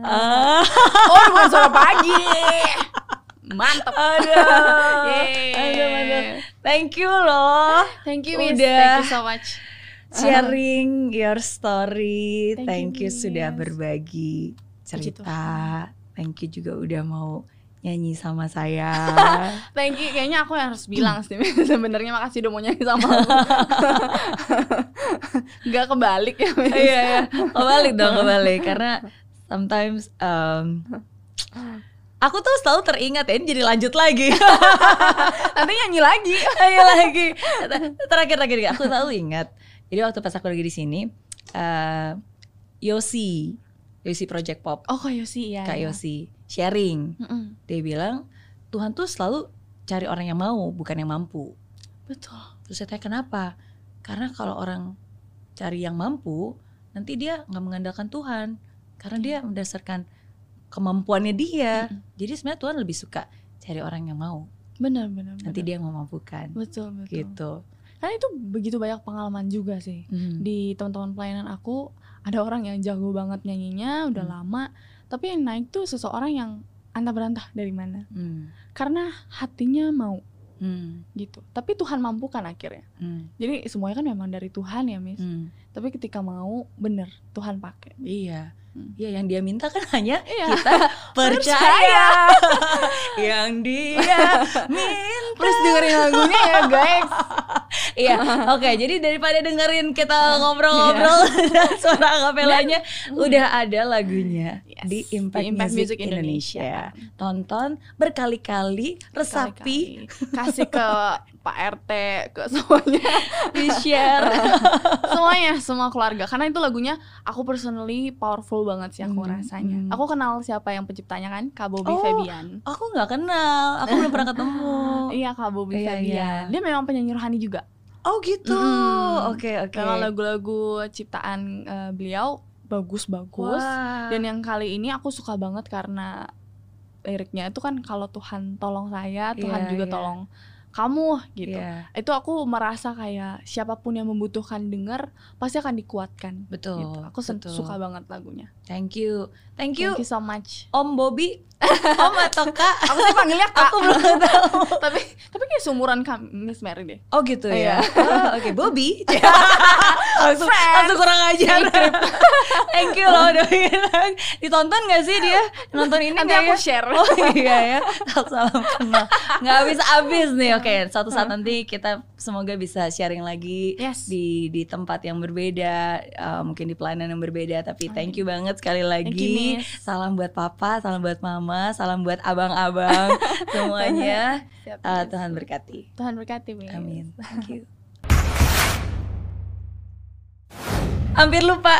Ah. <laughs> Oh, bukan suara pagi. Mantap. Aduh. <laughs> Thank you loh. Thank you, Miss. Udah. Thank you so much. Sharing your story. Thank Thank, you, you, sudah berbagi cerita. Thank you juga udah mau nyanyi sama saya. <laughs> Thank you. Kayaknya aku yang harus bilang sih. <laughs> Sebenarnya makasih udah mau nyanyi sama aku. Gak kebalik ya. Iya ya, kebalik dong kebalik karena sometimes um, aku tuh selalu teringat ya ini jadi lanjut lagi. <laughs> Nanti nyanyi lagi. <laughs> Ayo lagi. Terakhir terakhir aku selalu ingat. Jadi waktu pas aku lagi di sini, eh Yosi, Yosi Project Pop, Oh, Kak Yosi ya. Kak ya. Yosi sharing. Mm-mm. Dia bilang Tuhan tuh selalu cari orang yang mau, bukan yang mampu. Betul. Terus saya tanya kenapa? Karena kalau orang cari yang mampu, nanti dia nggak mengandalkan Tuhan, karena dia berdasarkan kemampuannya dia. Jadi sebenarnya Tuhan lebih suka cari orang yang mau. Benar, benar. Nanti benar. dia yang memampukan. Betul, betul. Gitu. Karena itu begitu banyak pengalaman juga sih. Hmm. Di teman-teman pelayanan aku ada orang yang jago banget nyanyinya, udah Hmm. lama, tapi yang naik tuh seseorang yang antah berantah dari mana? Hmm. Karena hatinya mau Hmm. gitu. Tapi Tuhan mampukan akhirnya. Hmm. Jadi semuanya kan memang dari Tuhan ya, Miss. Hmm. Tapi ketika mau, bener Tuhan pakai. Iya. Hmm. Iya yang dia minta kan hanya Iya. kita <laughs> percaya. <laughs> yang dia minta. Please dengerin lagunya ya, guys. <laughs> Iya, oke. Jadi daripada dengerin kita ngobrol-ngobrol dan suara akapelanya, udah ada lagunya Yes, di Impact, di Impact Music, Music Indonesia. Indonesia. Tonton berkali-kali, resapi, Kali-kali. Kasih ke <laughs> Pak RT, ke semuanya. <laughs> di share. <laughs> semuanya semua keluarga karena itu lagunya aku personally powerful banget sih aku Hmm, rasanya hmm. aku kenal siapa yang penciptanya kan Kak Bobby Oh, Febian Aku nggak kenal, aku belum pernah ketemu. iya Kak Bobby Iya, Febian iya. dia memang penyanyi rohani juga Oh gitu. Mm. Oke oke. memang lagu-lagu ciptaan eh, beliau bagus-bagus dan yang kali ini aku suka banget karena liriknya itu kan kalau Tuhan tolong saya Tuhan Iya, juga iya. tolong kamu gitu Iya, itu aku merasa kayak siapa pun yang membutuhkan dengar pasti akan dikuatkan betul. gitu. aku betul. suka banget lagunya Thank you. Thank you, Thank you so much. Om Bobby. <laughs> Om atau Kak? Aku sih panggilnya kak. Aku belum tahu. <laughs> tapi tapi kayak seumuran kami Miss Mary deh. Oh gitu ya. Iya. <laughs> Oh, Oke, Bobby. langsung, langsung kurang ajar. Thank you loh udah bilang. Ditonton gak sih dia? Nonton ini Nanti aku ya? share. Oh iya ya. Salam kenal. Nggak habis-habis nih. Oke, suatu saat nanti kita semoga bisa sharing lagi Yes. di di tempat yang berbeda, uh, mungkin di pelayanan yang berbeda. Tapi thank you banget sekali lagi. You. Salam buat papa, salam buat mama, salam buat abang-abang <laughs> semuanya. Siap, Uh, Miss. Tuhan berkati. Tuhan berkati Miss. Amin. Thank you. Hampir lupa.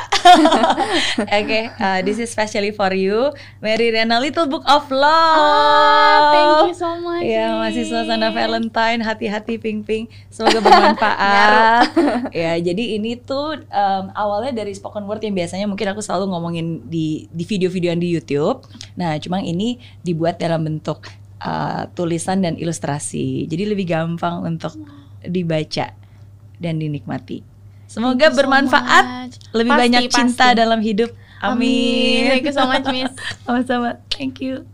<laughs> Oke, uh, this is especially for you, Mary Rena Little Book of Love. Ah, thank you so much. Ya, masih suasana Valentine, hati-hati ping-ping. Semoga bermanfaat. <laughs> ya, jadi ini tuh um, awalnya dari spoken word yang biasanya mungkin aku selalu ngomongin di di video-videoan di YouTube. Nah, cuma ini dibuat dalam bentuk uh, tulisan dan ilustrasi. Jadi lebih gampang untuk dibaca dan dinikmati. Semoga so bermanfaat, much. lebih pasti, banyak cinta pasti. dalam hidup. Amin. Amin. Thank you so much, Miss. <laughs> Sama-sama. Thank you.